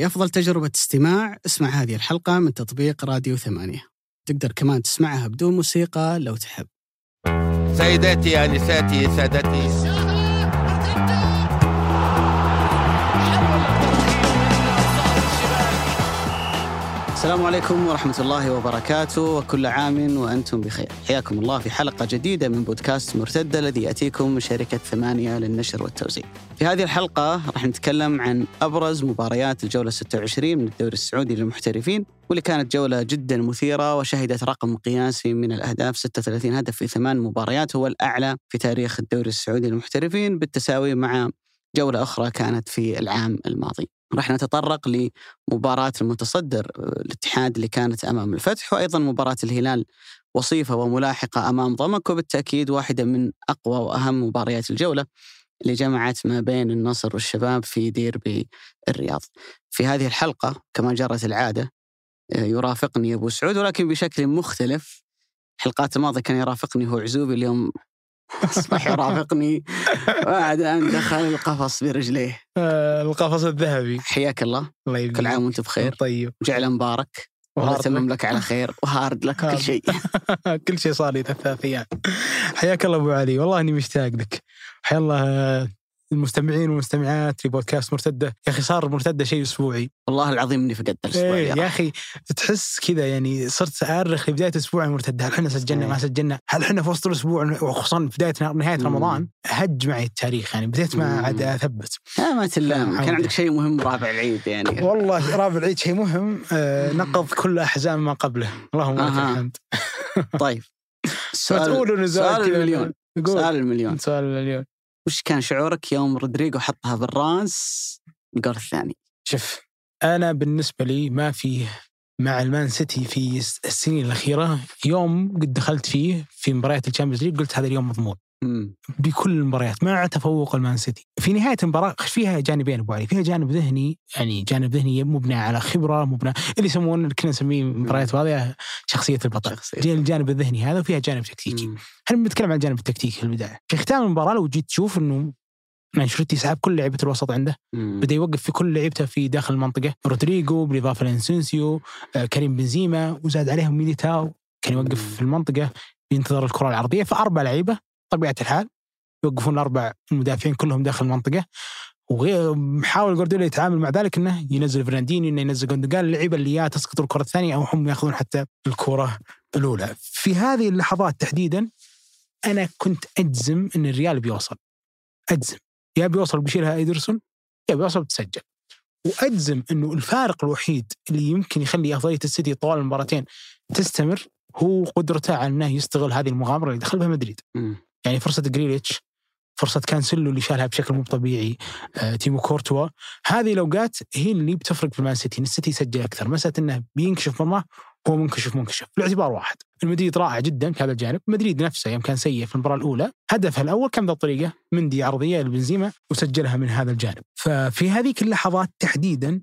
لأفضل تجربة استماع. اسمع هذه الحلقة من تطبيق راديو ثمانية. تقدر كمان تسمعها بدون موسيقى لو تحب. سيداتي آنساتي سادتي. السلام عليكم ورحمة الله وبركاته وكل عام وأنتم بخير. حياكم الله في حلقة جديدة من بودكاست مرتدة الذي يأتيكم من شركة ثمانية للنشر والتوزيع. في هذه الحلقة راح نتكلم عن أبرز مباريات الجولة 26 من الدوري السعودي للمحترفين واللي كانت جولة جدا مثيرة وشهدت رقم قياسي من الأهداف 36 هدف في ثمان مباريات هو الأعلى في تاريخ الدوري السعودي للمحترفين بالتساوي مع جولة أخرى كانت في العام الماضي. راح نتطرق لمباراة المتصدر الاتحاد اللي كانت أمام الفتح وأيضا مباراة الهلال وصيفة وملاحقة أمام ضمك وبالتأكيد واحدة من أقوى وأهم مباريات الجولة اللي جمعت ما بين النصر والشباب في ديربي الرياض. في هذه الحلقة كما جرت العادة يرافقني أبو سعود ولكن بشكل مختلف الحلقات الماضية كان يرافقني هو عزوبي اليوم أصبح يرافقني بعد أن دخل القفص برجليه. آه، القفص الذهبي. حياك الله. الله يبقيك كل عام وأنت بخير. طيب. جعله مبارك. و hard luck. على خير. و hard luck كل. شيء. كل شيء صار لي ثلاث أيام. حياك الله أبو علي. والله إني مشتاق لك. حيا الله. المستمعين والمستمعات لبودكاست مرتدة. يا أخي صار مرتدة شيء أسبوعي. والله العظيم إني فقدت الأسبوع إيه يا. أخي. تحس كذا يعني صرت آرخ لبدايه أسبوع مرتدة. هل إحنا سجلنا؟ إيه. ما سجلنا. هل إحنا في وسط الأسبوع؟ وخصوصا بدايه نهاية مم. رمضان. هج معي التاريخ يعني. بديت ما. عاد أثبت. لا ما تلام. كان. عندك شيء مهم رابع العيد يعني. والله رابع العيد شيء مهم. آه نقض كل أحزان ما قبله. اللهم لك. الحمد. طيب. سؤال سؤال المليون. سؤال المليون. سؤال المليون. وش كان شعورك يوم رودريجو حطها بالراس الجول الثاني؟ شوف أنا بالنسبة لي ما في مع المان سيتي في الس- السنين الأخيرة يوم قد دخلت فيه في مباريات ال Champions League قلت هذا اليوم مضمون. بكل المباريات مع تفوق المان سيتي. في نهاية المباراة فيها جانبين ابو علي فيها جانب ذهني يعني جانب ذهني مبني على خبرة مبنى اللي يسمون كنا نسميه مباريات واضحة شخصية البطل. شخصية. الجانب الذهني هذا وفيها جانب تكتيكي. مم. إحنا بنتكلم عن الجانب التكتيكي في البداية؟ في ختام المباراة لو جيت تشوف إنه مان سيتي سحب كل لعيبة الوسط عنده؟ مم. بدأ يوقف في كل لعيبته في داخل المنطقة. رودريجو بالاضافه لأسينسيو آه، كريم بنزيما وزاد عليهم ميليتاو كان يوقف في المنطقة ينتظر الكرة العرضية. فأربع لعيبة طبيعة الحال يوقفون الأربع المدافعين كلهم داخل المنطقة. وغير محاول جوارديولا يتعامل مع ذلك إنه ينزل فرنانديني إنه ينزل جوندوجان اللعيبه اللي يا تسقط الكرة الثانية أو هم ياخذون حتى الكرة الأولى. في هذه اللحظات تحديدا أنا كنت أجزم إن الريال بيوصل. أجزم. يا بيوصل بيشيلها إيدرسون يا بيوصل بتسجل. وأجزم إنه الفارق الوحيد اللي يمكن يخلي أفضلية السيتي طوال المباراتين تستمر هو قدرته على إنه يستغل هذه المغامرة اللي دخل بها مدريد. يعني فرصة جريليتش فرصة كانسيلو اللي شالها بشكل مو طبيعي آه، تيبو كورتوا. هذه الأوقات هي اللي بتفرق في المان سيتي السيتي يسجل أكثر. مسألة إنه بينكشف مرمى هو منكشف منكشف. بالاعتبار واحد. المدريد رائع جدا في هذا الجانب. مدريد نفسه يوم كان سيء في المباراة الأولى هدفها الأول كان بهذه الطريقة؟ مندي عرضية لبنزيما وسجلها من هذا الجانب. ففي هذيك اللحظات تحديدا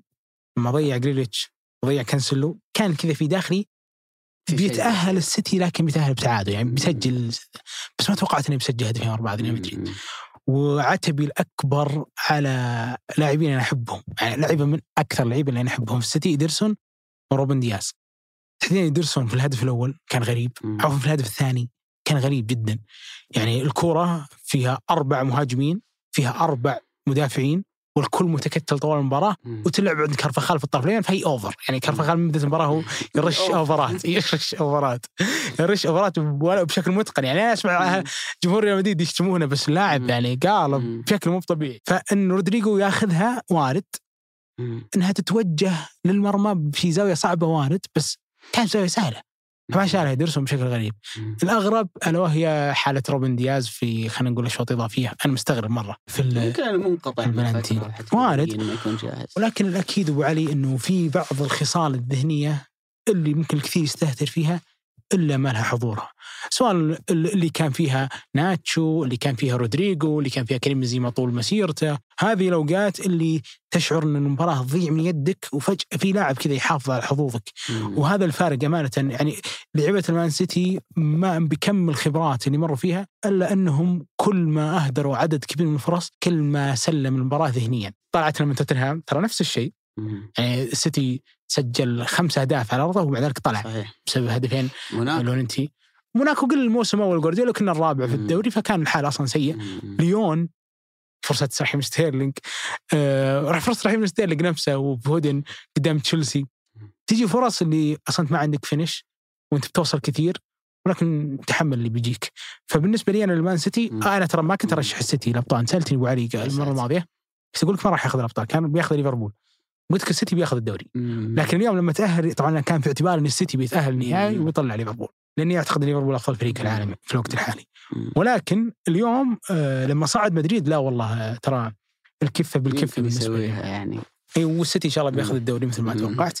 لما ضيع جريليتش وضيع كانسيلو كان كذا في داخلي بيتأهل السيتي لكن بيتأهل بتعادل يعني بيسجل بس ما توقعت إنه بيسجل هدفين ورا بعض مدريد. وعتبي الأكبر على لاعبين أنا أحبهم يعني لعيبة من أكثر اللعيبه اللي أنا أحبهم في السيتي إيدرسون وروبن دياز تحديدا إيدرسون في الهدف الأول كان غريب. عفوا في الهدف الثاني كان غريب جدا يعني الكرة فيها أربع مهاجمين فيها أربع مدافعين والكل متكتل طوال المباراة مم. وتلعب عند كارفخال في الطرف اليمين فهي over يعني كارفخال من بداية المباراة هو يرش. اوفرات يرش اوفرات يرش اوفرات بشكل متقن يعني أنا أسمع جمهور ريال مدريد يشتمونه بس اللاعب. يعني قالب. بشكل مو طبيعي فإن رودريجو ياخذها وارد. إنها تتوجه للمرمى في زاوية صعبة وارد بس كانت زاوية سهلة ما شالها إيدرسون بشكل غريب. الأغرب ألا وهي حالة روبن دياز في خلينا نقول اشواط اضافيه أنا مستغرب مرة في يمكن منقطع حتى وارد. ولكن الأكيد أبو علي إنه في بعض الخصال الذهنية اللي ممكن الكثير يستهتر فيها إلا ما لها حضورها سواء اللي كان فيها ناتشو اللي كان فيها رودريجو اللي كان فيها كريم بنزيما طول مسيرته هذه الأوقات اللي تشعر إن المباراة تضيع من يدك وفجأة في لاعب كذا يحافظ على حظوظك مم. وهذا الفارق أمانة يعني لعيبة المان سيتي ما بكم الخبرات اللي مروا فيها إلا أنهم كل ما أهدروا عدد كبير من الفرص كل ما سلم المباراة ذهنيا طلعت من توتنهام ترى نفس الشيء. يعني السيتي سجل خمس أهداف على أرضه ومع ذلك طلع صحيح. بسبب هدفين. لوننتي موناكو قل الموسم أول جوارديولا كنا الرابع في. الدوري فكان الحال أصلا سيء. ليون فرصة رحيم ستيرلينج. آه فرصة رحيم ستيرلينج نفسه وفودن قدام تشيلسي. تجي فرص اللي أصلا ما عندك فينش وأنت بتوصل كثير ولكن تحمل اللي بيجيك. فبالنسبة لي أنا المان سيتي. آه أنا ترى ما كنت أرشح السيتي الابطال سألتني أبو علي المره. الماضية بس أقول لك ما راح ياخذ الأبطال. كان بياخذ ليفربول. قلت لك السيتي بياخذ الدوري. لكن اليوم لما تأهل طبعا كان في اعتبار إن السيتي بيتأهل النهائي. ويطلع ليفربول. لأني أعتقد ليفربول افضل فريق العالم في الوقت الحالي. ولكن اليوم آه لما صعد مدريد لا والله آه، ترى الكفة بالكفة بالنسبة يعني. إي والسيتي إن شاء الله بياخذ الدوري مثل ما. توقعت.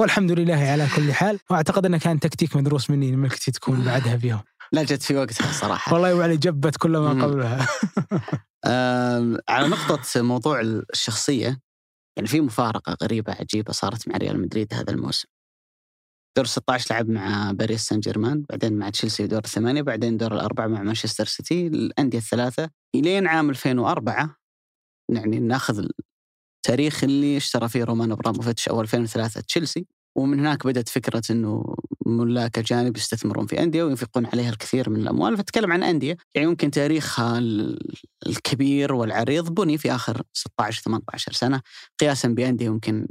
والحمد لله على كل حال. وأعتقد إنه كان تكتيك مدروس مني كنت تكون بعدها فيهم لا جت في وقتها صراحة. والله يا علي جبت كل ما. قبلها. على نقطة موضوع الشخصية يعني في مفارقة غريبة عجيبة صارت مع ريال مدريد هذا الموسم. دور 16 لعب مع باريس سان جيرمان، بعدين مع تشيلسي دور الثمانية، بعدين دور الأربعة مع مانشستر سيتي، الأندية الثلاثة إلين عام 2004 يعني ناخذ التاريخ اللي اشترى فيه رومان إبراموفيتش أو 2003 تشيلسي، ومن هناك بدأت فكرة أنه ملاك أجانب يستثمرون في أندية وينفقون عليها الكثير من الأموال، فتكلم عن أندية يعني ممكن تاريخها ال- الكبير والعريض بني في آخر 16 18 سنة قياسا بأندية يمكن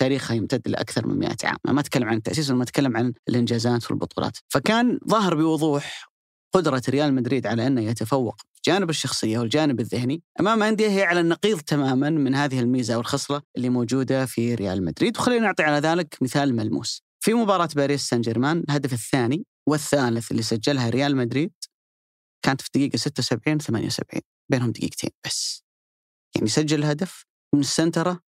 تاريخها يمتد لأكثر من 100 عام، أنا ما أتكلم عن التأسيس وما أتكلم عن الإنجازات والبطولات، فكان ظهر بوضوح قدرة ريال مدريد على أنه يتفوق جانب الشخصية والجانب الذهني أمام أندية هي على النقيض تماما من هذه الميزة والخصلة اللي موجودة في ريال مدريد. وخلينا نعطي على ذلك مثال ملموس. في مباراة باريس سان جيرمان الهدف الثاني والثالث اللي سجلها ريال مدريد كانت في الدقيقة 76 78 بينهم دقيقتين بس. يعني سجل الهدف من السنترة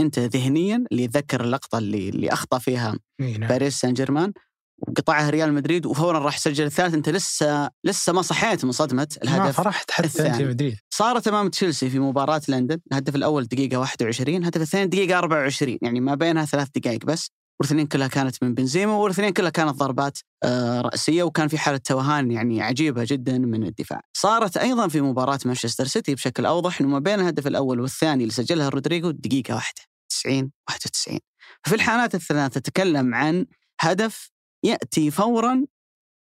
أنت ذهنيا اللي يتذكر اللقطة اللي اللي أخطأ فيها نعم. باريس سان جيرمان. وقطعها ريال مدريد وفورا راح يسجل الثالث. أنت لسه لسه ما صحيت من صدمه ما الهدف فرحت حتى الثاني. انت مدريد. صارت أمام تشيلسي في مباراة لندن. الهدف الأول دقيقة 21 الهدف الثاني دقيقة 24 يعني ما بينها ثلاث دقائق بس. والاثنين كلها كانت من بنزيما والاثنين كلها كانت ضربات آه، رأسية وكان في حالة توهان يعني عجيبة جدا من الدفاع. صارت أيضا في مباراة مانشستر سيتي بشكل أوضح أنه ما بين الهدف الأول والثاني اللي سجلها رودريجو دقيقة واحدة 90 91 ففي الحالات الثلاث تتكلم عن هدف يأتي فورا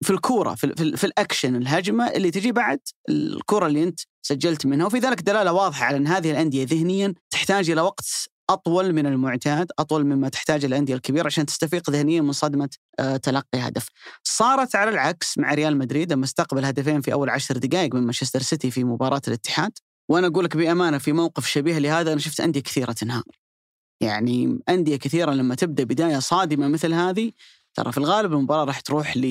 في الكورة في, في, في الأكشن الهجمة اللي تجي بعد الكرة اللي أنت سجلت منها. وفي ذلك دلالة واضحة على أن هذه الأندية ذهنيا تحتاج إلى وقت أطول من المعتاد أطول مما تحتاج الأندية الكبيرة عشان تستفيق ذهنيا من صدمة آه، تلقي هدف. صارت على العكس مع ريال مدريد لما استقبل هدفين في أول عشر دقائق من مانشستر سيتي في مباراة الاتحاد. وأنا أقول لك بأمانة في موقف شبيه لهذا أنا شفت أندية كثيرة تنهار. يعني أندية كثيرة لما تبدأ بداية صادمة مثل هذه ترى في الغالب المباراة راح تروح ل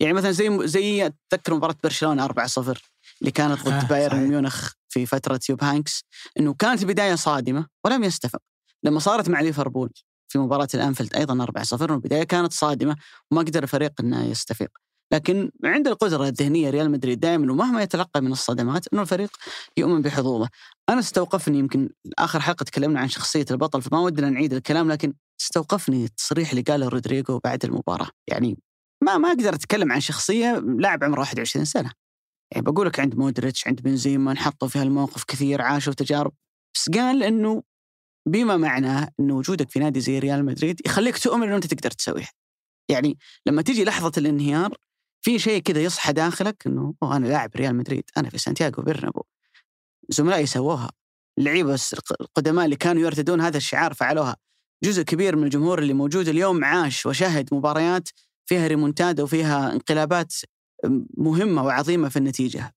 يعني مثلا زي زي تذكر مباراة برشلونة 4-0 اللي كانت ضد آه، بايرن صحيح. ميونخ في فترة يوب هاينكس إنه كانت البداية صادمة ولم يستفق لما صارت مع ليفربول في مباراة الأنفيلد أيضا 4-0 البداية كانت صادمة وما قدر الفريق إنه يستفيق لكن عند القدرة الذهنية ريال مدريد دائما ومهما يتلقى من الصدمات إنه الفريق يؤمن بحظوظه. أنا استوقفني يمكن آخر حلقة تكلمنا عن شخصية البطل فما ودنا نعيد الكلام لكن استوقفني التصريح اللي قاله رودريجو بعد المباراة. يعني ما ما أقدر أتكلم عن شخصية لاعب عمره 21 سنة. يعني بقول لك عند مودريتش عند بنزيما انحطوا في هالموقف كثير عاشوا تجارب. بس قال إنه بما معناه انه وجودك في نادي زي ريال مدريد يخليك تؤمن إنه أنت تقدر تسويها. يعني لما تيجي لحظة الانهيار في شيء كذا يصحى داخلك إنه أوه أنا لاعب ريال مدريد أنا في سانتياغو برنابو. زملائي سووها. اللعيبه القدماء اللي كانوا يرددون هذا الشعار فعلوها. جزء كبير من الجمهور اللي موجود اليوم عاش وشاهد مباريات فيها ريمونتادا وفيها انقلابات مهمة وعظيمة في النتيجة.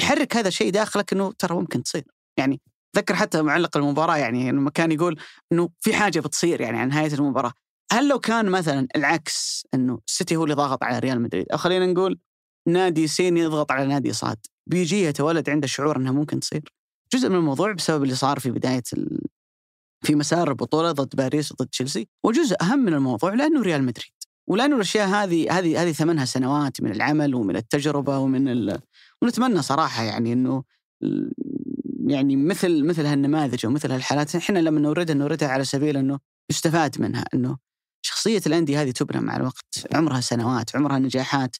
يحرك هذا الشيء داخلك أنه ترى ممكن تصير. يعني ذكر حتى معلق المباراة يعني لما كان يقول أنه في حاجة بتصير يعني عن نهاية المباراة. هل لو كان مثلا العكس أنه السيتي هو اللي ضاغط على ريال مدريد؟ أو خلينا نقول نادي سين يضغط على نادي صاد. بيجي يتولد عنده شعور أنها ممكن تصير؟ جزء من الموضوع بسبب اللي صار في بداية ال... في مسار البطولة ضد باريس وضد تشيلسي وجزء أهم من الموضوع لأنه ريال مدريد. ولأنه الأشياء هذه هذه هذه ثمنها سنوات من العمل ومن التجربة ومن ال... ونتمنى صراحة يعني إنه يعني مثل مثل هالنماذج ومثل هالحالات إحنا لما نوردها نوردها على سبيل إنه يستفاد منها إنه شخصية الأندية هذه تبنى مع الوقت عمرها سنوات عمرها نجاحات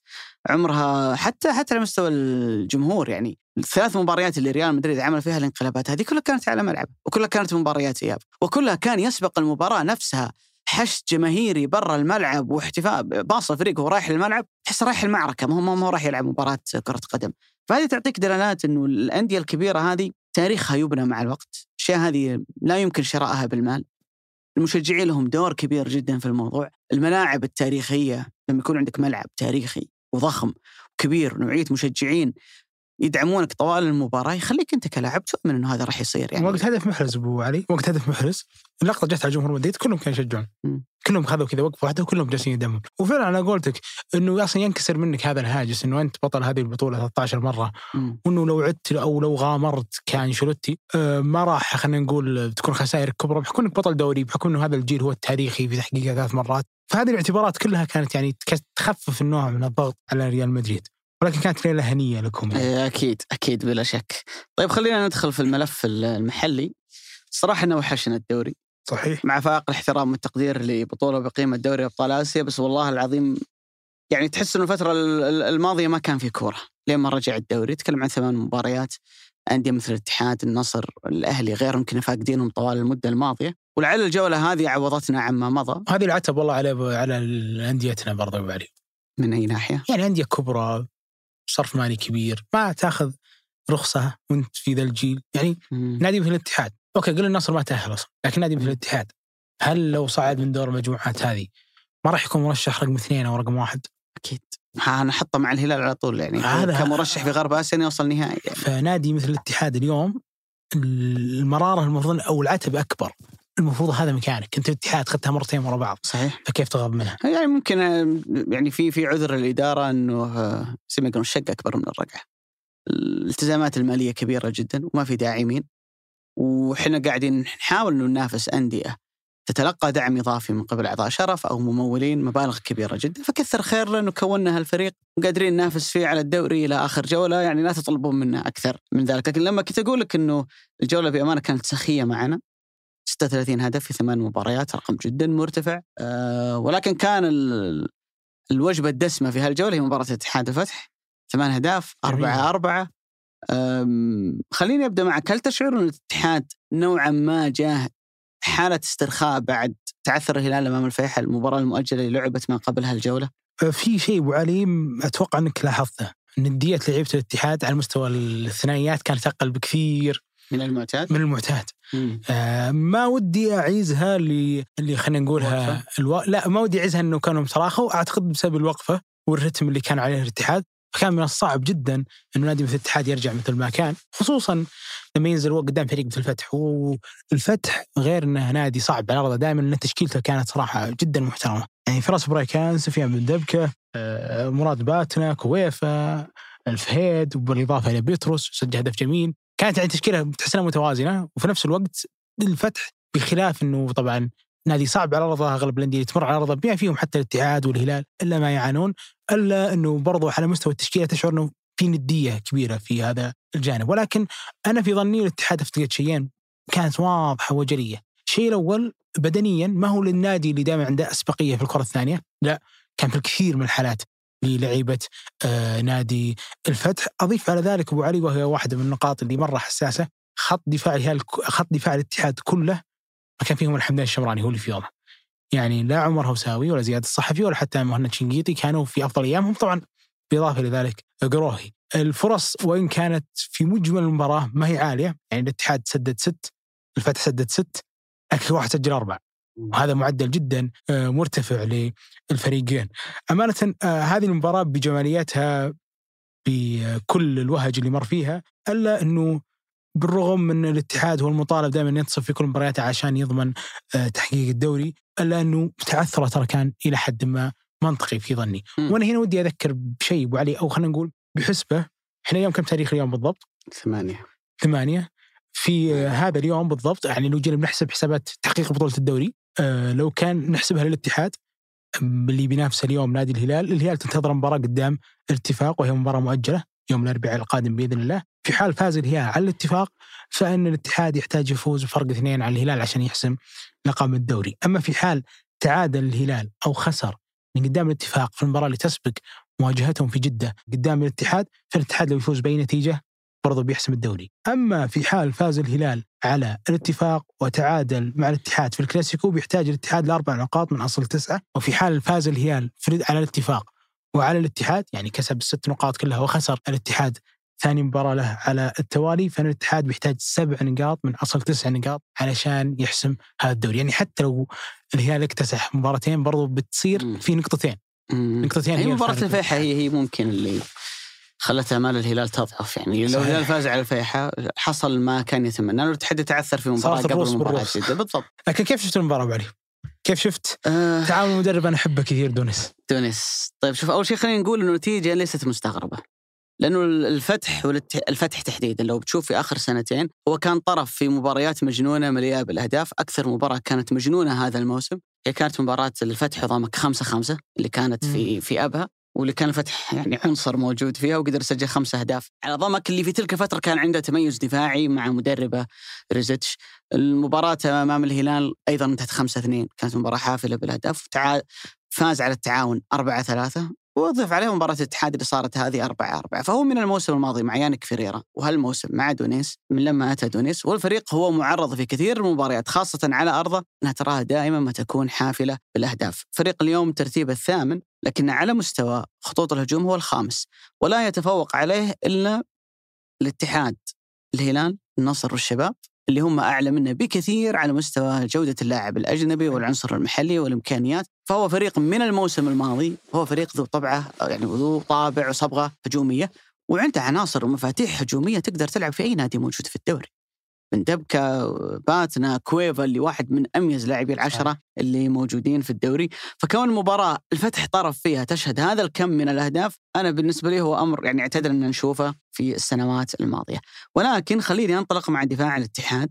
عمرها حتى حتى على مستوى الجمهور يعني. الثلاث مباريات اللي ريال مدريد عمل فيها الانقلابات هذه كلها كانت على ملعب وكلها كانت مباريات إياب وكلها كان يسبق المباراة نفسها حشد جماهيري برا الملعب واحتفاء باص الفريق وهو رايح الملعب تحس رايح المعركة ما هو ما هو رايح يلعب مباراة كرة قدم. فهذه تعطيك دلالات إنه الأندية الكبيرة هذه تاريخها يبنى مع الوقت. الأشياء هذه لا يمكن شرائها بالمال. المشجعين لهم دور كبير جدا في الموضوع. الملاعب التاريخية لما يكون عندك ملعب تاريخي وضخم وكبير نوعيه مشجعين يدعمونك طوال المباراة يخليك أنت كلاعب تؤمن إنه هذا راح يصير يعني. وقت هدف محرز أبو علي. وقت هدف محرز. اللقطة جت على جمهور مدريد كلهم كانوا يشجعون. كلهم خذوا كذا وقفة واحدة وكلهم جالسين يدعمون وفعلا أنا قلتك إنه أصلا ينكسر منك هذا الهاجس إنه أنت بطل هذه البطولة 13 مرة. وإنه لو عدت أو لو غامرت كأنشيلوتي آه، ما راح خلينا نقول تكون خسائر كبرى بحكم إنك بطل دوري بحكم إنه هذا الجيل هو التاريخي في تحقيقها ثلاث مرات. فهذه الاعتبارات كلها كانت يعني تخفف النوع من الضغط على ريال مدريد. ولكن كانت ليلة هنية لكم. يعني. أكيد أكيد بلا شك. طيب خلينا ندخل في الملف المحلي. صراحة انه وحشنا الدوري. صحيح. مع فائق الاحترام والتقدير لبطولة بقيمه دوري أبطال آسيا بس والله العظيم يعني تحس إنه الفترة ال- ال- الماضية ما كان في كورة. لين ما رجع الدوري تكلم عن ثمان مباريات أندية مثل الاتحاد النصر الأهلي غيرهم كنا فاقدينهم طوال المدة الماضية. ولعل الجولة هذه عوضتنا عما مضى. هذه العتب والله على على انديتنا برضه أبو علي. من أي ناحية؟ يعني أندية كبرى صرف مالي كبير ما تأخذ رخصة وأنت في ذا الجيل. يعني مم. نادي مثل الاتحاد أوكي قل النصر ما تأهل أصلا لكن نادي مثل الاتحاد. هل لو صعد من دور المجموعات هذه ما راح يكون مرشح رقم اثنين أو رقم واحد؟ أكيد. أنا أحطه مع الهلال على طول يعني هذا- كمرشح في غرب آسيا يوصل نهائي يعني. فنادي مثل الاتحاد اليوم المرارة المفروض أو العتب أكبر. المفروض هذا مكانك. أنت الاتحاد اخذتها مرتين ورا بعض. صحيح. فكيف تغضب منها؟ يعني ممكن يعني في في عذر الاداره إنه زي ما يقولون الشق أكبر من الرقعة. الالتزامات المالية كبيرة جدا وما في داعمين. وحنا قاعدين نحاول انه ننافس أندية تتلقى دعم إضافي من قبل أعضاء شرف أو ممولين مبالغ كبيرة جدا فكثر خير انه كونا هالفريق وقادرين ننافس فيه على الدوري إلى آخر جولة يعني لا تطلبون منا أكثر من ذلك لكن لما كنت أقول لك إنه الجولة بأمانة كانت سخية معنا 36 هدف في ثمان مباريات رقم جدا مرتفع أه ولكن كان ال- الوجبة الدسمة في هالجولة هي مباراة اتحاد الفتح ثمان اهداف. أربعة أربعة خليني أبدأ معك. هل تشعر أن الاتحاد نوعا ما جاه حالة استرخاء بعد تعثر الهلال أمام الفيحاء المباراة المؤجلة اللي لعبت ما قبل هالجولة في شيء أبو علي أتوقع أنك لاحظته. نديه لعيبة الاتحاد على مستوى الثنائيات كانت أقل بكثير من المعتاد؟ من المعتاد. مم. آه ما ودي أعيزها اللي اللي خلينا نقولها؟ ألو... لا ما ودي أعيزها أنه كانوا تراخوا أعتقد بسبب الوقفة والرتم اللي كان عليه الاتحاد. فكان من الصعب جدا إنه نادي مثل الاتحاد يرجع مثل ما كان خصوصا لما ينزل قدام فريق مثل الفتح. والفتح غير إنه نادي صعب على ارضه دائما إن تشكيلته كانت صراحة جدا محترمة. يعني فراس بريكان سفيان بن دبكة آه، مراد باتنا كويفه الفهيد وبالاضافه إلى بيتروس سجل هدف جميل. كانت يعني تشكيلة تحس إنها متوازنة وفي نفس الوقت الفتح بخلاف إنه طبعا نادي صعب على ارضه أغلب الأندية تمر على ارضه بما فيهم حتى الاتحاد والهلال إلا ما يعانون إلا إنه برضو على مستوى التشكيلة تشعر إنه في ندية كبيرة في هذا الجانب. ولكن أنا في ظني الاتحاد أفتقد شيئين كانت واضحة وجلية. الشيء الأول بدنيا ما هو للنادي اللي دائما عنده أسبقية في الكرة الثانية لا كان في الكثير من الحالات للعيبة آه نادي الفتح. أضيف على ذلك أبو علي وهي واحدة من النقاط اللي مرة حساسة خط دفاع خط دفاع الاتحاد كله ما كان فيهم الحمدان الشمراني هو اللي في وضعه يعني لا عمر هوساوي ولا زياد الصحفي ولا حتى مهند شنقيطي كانوا في أفضل ايامهم طبعا بالإضافة لذلك قروهي الفرص وإن كانت في مجمل المباراة ما هي عالية. يعني الاتحاد سدد ست الفتح سدد ست لكن واحد سجل أربع وهذا معدل جدا آه، مرتفع للفريقين. أمانة آه، هذه المباراة بجمالياتها بكل الوهج اللي مر فيها إلا إنه بالرغم من الاتحاد هو المطالب دائما ينتصف في كل مبارياته عشان يضمن آه، تحقيق الدوري إلا أنه تعثره ترى كان إلى حد ما منطقي في ظني. مم. وأنا هنا ودي أذكر بشيء أبو علي أو خلينا نقول بحسبة إحنا اليوم كم تاريخ اليوم بالضبط؟ ثمانية. ثمانية. في آه، هذا اليوم بالضبط يعني لو جينا بنحسب حسابات تحقيق بطولة الدوري آه، لو كان نحسبها للاتحاد اللي بينافس اليوم نادي الهلال الهلال تنتظر مباراة قدام الاتفاق وهي مباراة مؤجلة. يوم الأربعاء القادم بإذن الله. في حال فاز الهلال على الاتفاق فإن الاتحاد يحتاج يفوز بفرق اثنين على الهلال عشان يحسم لقب الدوري. أما في حال تعادل الهلال أو خسر من قدام الاتفاق في المباراة اللي تسبق مواجهتهم في جدة قدام الاتحاد فالاتحاد لو يفوز بأي نتيجة برضه بيحسم الدوري. أما في حال فاز الهلال على الاتفاق وتعادل مع الاتحاد في الكلاسيكو بيحتاج الاتحاد لأربع نقاط من أصل تسعة. وفي حال فاز الهلال على الاتفاق وعلى الاتحاد يعني كسب الست نقاط كلها وخسر الاتحاد ثاني مباراة له على التوالي فإن الاتحاد بيحتاج سبع نقاط من أصل تسع نقاط علشان يحسم هذا الدوري يعني حتى لو الهلال اكتسح مباراتين برضو بتصير. في نقطتين. نقطتين هي مباراة الفيحة هي هي ممكن اللي خلت امال الهلال تضعف يعني لو. الهلال فاز على الفيحة حصل ما كان يتمنى الاتحاد يتعثر في مباراة صارت قبل بالروس. جدة بالضبط لكن كيف شفت المباراة أبو علي؟ كيف شفت؟ آه. تعامل المدرب أنا أحبه كثير دونس تونس طيب شوف أول شيء خلينا نقول إنه النتيجة ليست مستغربة. لأنه الفتح الفتح تحديدا لو بتشوف في آخر سنتين هو كان طرف في مباريات مجنونة مليئة بالأهداف. أكثر مباراة كانت مجنونة هذا الموسم هي كانت مباراة الفتح ضامك خمسة خمسة اللي كانت في في أبها. واللي كان الفتح يعني عنصر موجود فيها وقدر يسجل خمسة أهداف. على ضمك اللي في تلك الفترة كان عنده تميز دفاعي مع مدربه ريزيتش. المباراة أمام الهلال أيضا انتهت 5 2 كانت مباراة حافلة بالأهداف. فاز على التعاون 4 3 وضيف عليه مباراة الاتحاد اللي صارت هذه 4 4 فهو من الموسم الماضي مع يانك فيريرا وهالموسم مع دونيس من لما أتى دونيس والفريق هو معرض في كثير المباريات خاصة على أرضه أنها تراها دائما ما تكون حافلة بالأهداف. فريق اليوم ترتيبه الثامن لكن على مستوى خطوط الهجوم هو الخامس. ولا يتفوق عليه إلا الاتحاد الهلال النصر والشباب. اللي هم أعلى منه بكثير على مستوى جودة اللاعب الأجنبي والعنصر المحلي والإمكانيات، فهو فريق من الموسم الماضي هو فريق ذو طبعة يعني ذو طابع وصبغة هجومية وعنده عناصر ومفاتيح هجومية تقدر تلعب في أي نادي موجود في الدوري. من تيو باتنا كويفا اللي واحد من أميز لاعبي العشرة اللي موجودين في الدوري. فكون المباراه الفتح طرف فيها تشهد هذا الكم من الأهداف أنا بالنسبة لي هو أمر يعني اعتدل أن نشوفه في السنوات الماضية. ولكن خليني أنطلق مع دفاع الاتحاد.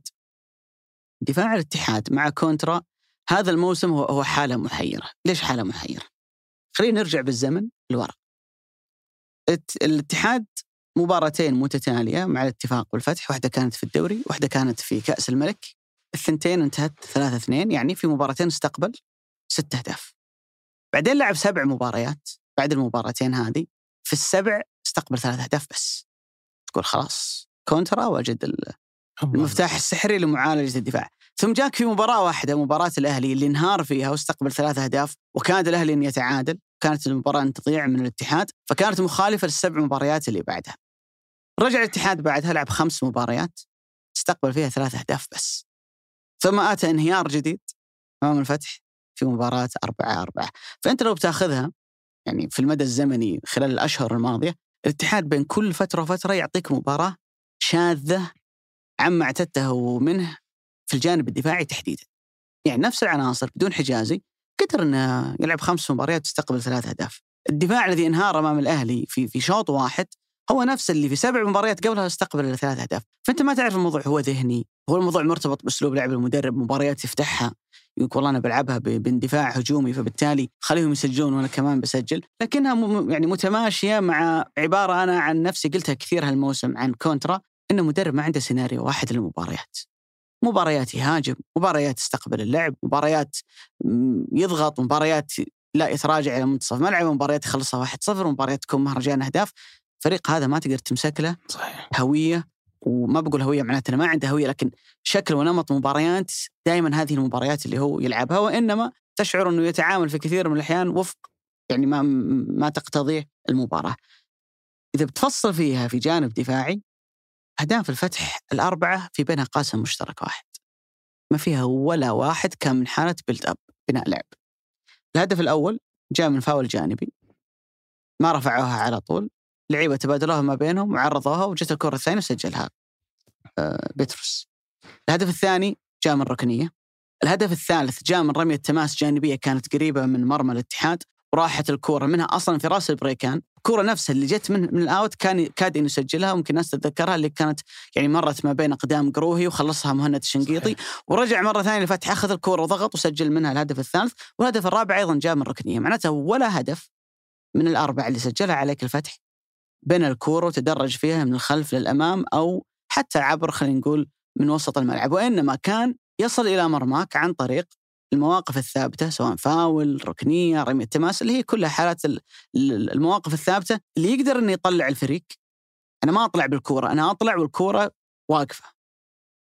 دفاع الاتحاد مع كونترا هذا الموسم هو حالة محيرة. ليش حالة محيرة؟ خلينا نرجع بالزمن لورا. الاتحاد مباراتين متتالية مع الاتفاق والفتح واحدة كانت في الدوري واحدة كانت في كأس الملك. الثنتين انتهت 3 2 يعني في مباراتين استقبل ست أهداف. بعدين لعب سبع مباريات. بعد المباراتين هذه في السبع استقبل ثلاث أهداف بس. تقول خلاص كونترا وجد ال- المفتاح السحري لمعالجة الدفاع. ثم جاك في مباراة واحدة مباراة الأهلي اللي انهار فيها واستقبل ثلاث أهداف وكاد الأهلي أن يتعادل. كانت المباراة ان تضيع من الاتحاد فكانت مخالفة للسبع مباريات اللي بعدها. رجع الاتحاد بعدها لعب خمس مباريات استقبل فيها ثلاث أهداف بس ثم آتى انهيار جديد أمام الفتح في مباراة 4 4 فأنت لو بتاخذها يعني في المدى الزمني خلال الأشهر الماضية الاتحاد بين كل فترة وفترة يعطيك مباراة شاذة عما اعتدته منه في الجانب الدفاعي تحديدا. يعني نفس العناصر بدون حجازي قدر إنه يلعب خمس مباريات ويستقبل ثلاث أهداف. الدفاع الذي انهار أمام الأهلي في في شوط واحد هو نفس اللي في سبع مباريات قبلها استقبل ثلاث أهداف، فأنت ما تعرف الموضوع هو ذهني، هو الموضوع مرتبط بأسلوب لعب المدرب، مباريات يفتحها يقول والله أنا بلعبها باندفاع هجومي فبالتالي خليهم يسجلون وأنا كمان بسجل، لكنها يعني متماشية مع عبارة أنا عن نفسي قلتها كثير هالموسم عن كونترا انه مدرب ما عنده سيناريو واحد للمباريات. مباريات يهاجم، مباريات يستقبل اللعب، مباريات يضغط، مباريات لا يتراجع إلى منتصف ملعب، مباريات يخلصها 1-0، مباريات تكون مهرجان أهداف. الفريق هذا ما تقدر تمسك له صحيح هوية وما بقول هوية معناته أنه ما عنده هوية لكن شكل ونمط مباريات دائما هذه المباريات اللي هو يلعبها وإنما تشعر أنه يتعامل في كثير من الأحيان وفق يعني ما ما تقتضيه المباراة. إذا بتفصل فيها في جانب دفاعي أهداف الفتح الأربعة في بينها قاسم مشترك واحد. ما فيها ولا واحد كان من حالة build up بناء لعب. الهدف الأول جاء من فاول جانبي ما رفعوها على طول لعيبة تبادلوها ما بينهم وعرضوها وجت الكرة الثانية وسجلها آه، بيتروس. الهدف الثاني جاء من ركنية. الهدف الثالث جاء من رمية تماس جانبية كانت قريبة من مرمى الاتحاد وراحت الكورة. منها أصلا في راس البريكان، الكورة نفسها اللي جت من من ال out كان كاد انه يسجلها ممكن الناس تتذكرها اللي كانت يعني مرت ما بين أقدام قروهي وخلصها مهند الشنقيطي. ورجع مرة ثانية لفتح أخذ الكورة وضغط وسجل منها الهدف الثالث. والهدف الرابع أيضا جاء من ركنية. معناته ولا هدف من الأربعة اللي سجلها عليك الفتح بين الكورة وتدرج فيها من الخلف للأمام أو حتى عبر خلينا نقول من وسط الملعب. وإنما كان يصل إلى مرماك عن طريق المواقف الثابتة سواء فاول ركنية رميه تماس اللي هي كلها حالات ال- ال- المواقف الثابتة اللي يقدر إنه يطلع الفريق. أنا ما أطلع بالكورة أنا أطلع والكورة واقفة.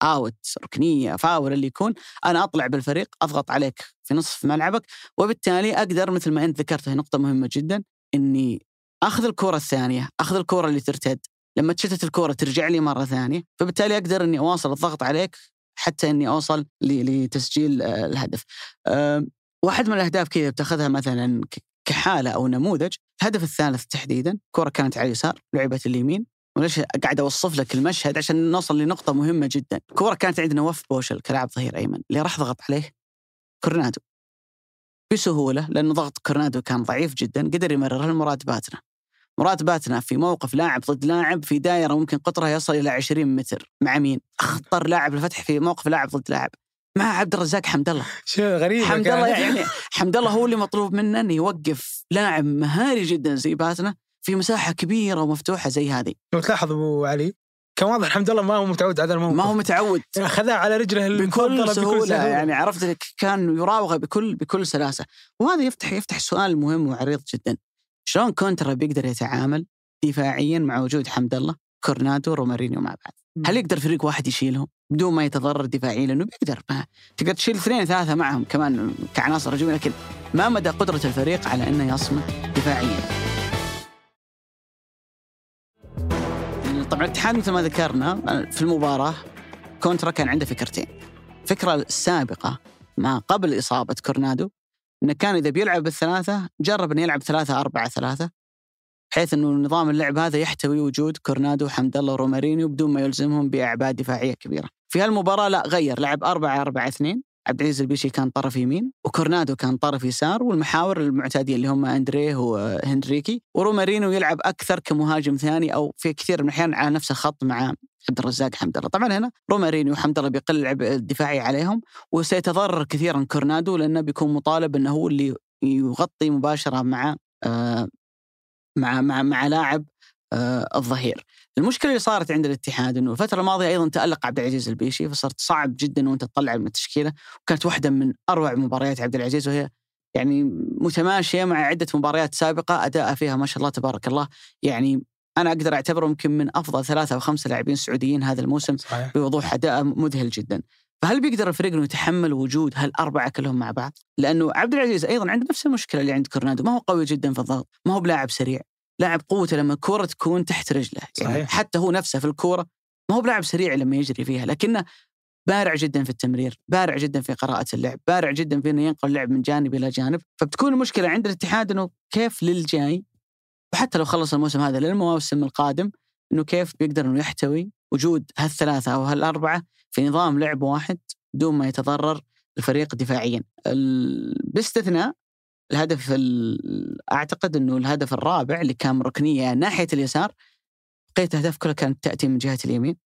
آوت ركنية فاول اللي يكون. أنا أطلع بالفريق أضغط عليك في نصف ملعبك وبالتالي أقدر مثل ما أنت ذكرت هي نقطة مهمة جدا إني أخذ الكرة الثانية أخذ الكرة اللي ترتد. لما تشتت الكرة ترجع لي مرة ثانية فبالتالي أقدر إني أواصل الضغط عليك حتى إني أوصل لتسجيل آه، الهدف. واحد من الأهداف كذا بتاخذها مثلا كحالة أو نموذج، الهدف الثالث تحديدا كرة كانت على اليسار لعبت اليمين. وليش قاعد أوصف لك المشهد عشان نوصل لنقطة مهمة جدا، كرة كانت عند نواف بوشل كلاعب ظهير أيمن اللي راح ضغط عليه كورنادو. بسهولة لأنه ضغط كورنادو كان ضعيف جدا قدر يمررها لمراد باتنا. مراد باتنا في موقف لاعب ضد لاعب في دائره ممكن قطرها يصل إلى 20 متر. مع مين؟ أخطر لاعب الفتح في موقف لاعب ضد لاعب. مع عبد الرزاق حمد الله. شو غريم حمد الله يعني حمد الله هو اللي مطلوب منه انه يوقف لاعب مهاري جدا زي باتنا في مساحة كبيرة ومفتوحة زي هذه. لو تلاحظ أبو علي؟ كان واضح حمد الله ما هو متعود على الموقف. ما هو متعود. اخذها على رجله المفضله بكل سهولة. يعني عرفت كان يراوغه بكل بكل سلاسة. وهذا يفتح يفتح سؤال مهم وعريض جدا. شلون كونترا بيقدر يتعامل دفاعيا مع وجود حمد الله كورونادو رومارينيو مع بعض هل يقدر فريق واحد يشيلهم بدون ما يتضرر دفاعيا؟ لأنه بيقدر ما تقدر تشيل اثنين ثلاثة معهم كمان كعناصر هجومية لكن ما مدى قدرة الفريق على إنه يصمد دفاعيا؟ طبعا الاتحاد مثل ما ذكرنا في المباراة كونترا كان عنده فكرتين. الفكرة السابقه ما قبل إصابة كورنادو إنه كان إذا بيلعب بالثلاثة جرب إنه يلعب ثلاثة أربعة ثلاثة بحيث إنه نظام اللعب هذا يحتوي وجود كورونادو وحمد الله ورومارينيو بدون ما يلزمهم بأعباء دفاعية كبيرة. في هالمباراة لا غيّر لعب 4 4 2 عبد العزيز البيشي كان طرف يمين وكورونادو كان طرف يسار والمحاور المعتادين اللي هم أندريه وهنريكي ورومارينيو يلعب أكثر كمهاجم ثاني أو في كثير من الأحيان على نفس الخط مع عبد الرزاق حمد الله طبعا هنا رومارينيو وحمد الله بيقل العبء الدفاعي عليهم وسيتضرر كثيرا كورونادو لأنه بيكون مطالب إنه هو اللي يغطي مباشرة مع آه مع مع مع لاعب آه الظهير. المشكلة اللي صارت عند الاتحاد إنه الفترة الماضية أيضا تألق عبد العزيز البيشي فصرت صعب جدا وأنت تطلع من التشكيلة وكانت واحدة من أروع مباريات عبد العزيز وهي يعني متماشية مع عدة مباريات سابقة أداء فيها ما شاء الله تبارك الله يعني أنا أقدر أعتبره يمكن من أفضل ثلاثة أو خمسة لاعبين سعوديين هذا الموسم صحيح بوضوح أداء مذهل جدا. فهل بيقدر الفريق إنه يتحمل وجود هالأربعة كلهم مع بعض؟ لأنه عبد العزيز أيضا عنده نفس المشكلة اللي عند كورنادو، ما هو قوي جدا في الضغط، ما هو بلاعب سريع، لاعب قوته لما الكورة تكون تحت رجله، يعني صحيح. حتى هو نفسه في الكورة ما هو بلاعب سريع لما يجري فيها، لكنه بارع جدا في التمرير، بارع جدا في قراءة اللعب، بارع جدا في إنه ينقل اللعب من جانب إلى جانب، فبتكون المشكلة عند الاتحاد إنه كيف للجاي وحتى لو خلص الموسم هذا للموسم القادم إنه كيف بيقدر إنه يحتوي وجود هالثلاثة أو هالأربعة في نظام لعب واحد بدون ما يتضرر الفريق دفاعيا. باستثناء الهدف ال- أعتقد إنه الهدف الرابع اللي كان ركنية ناحية اليسار بقيه الاهداف كلها كانت تأتي من جهة اليمين.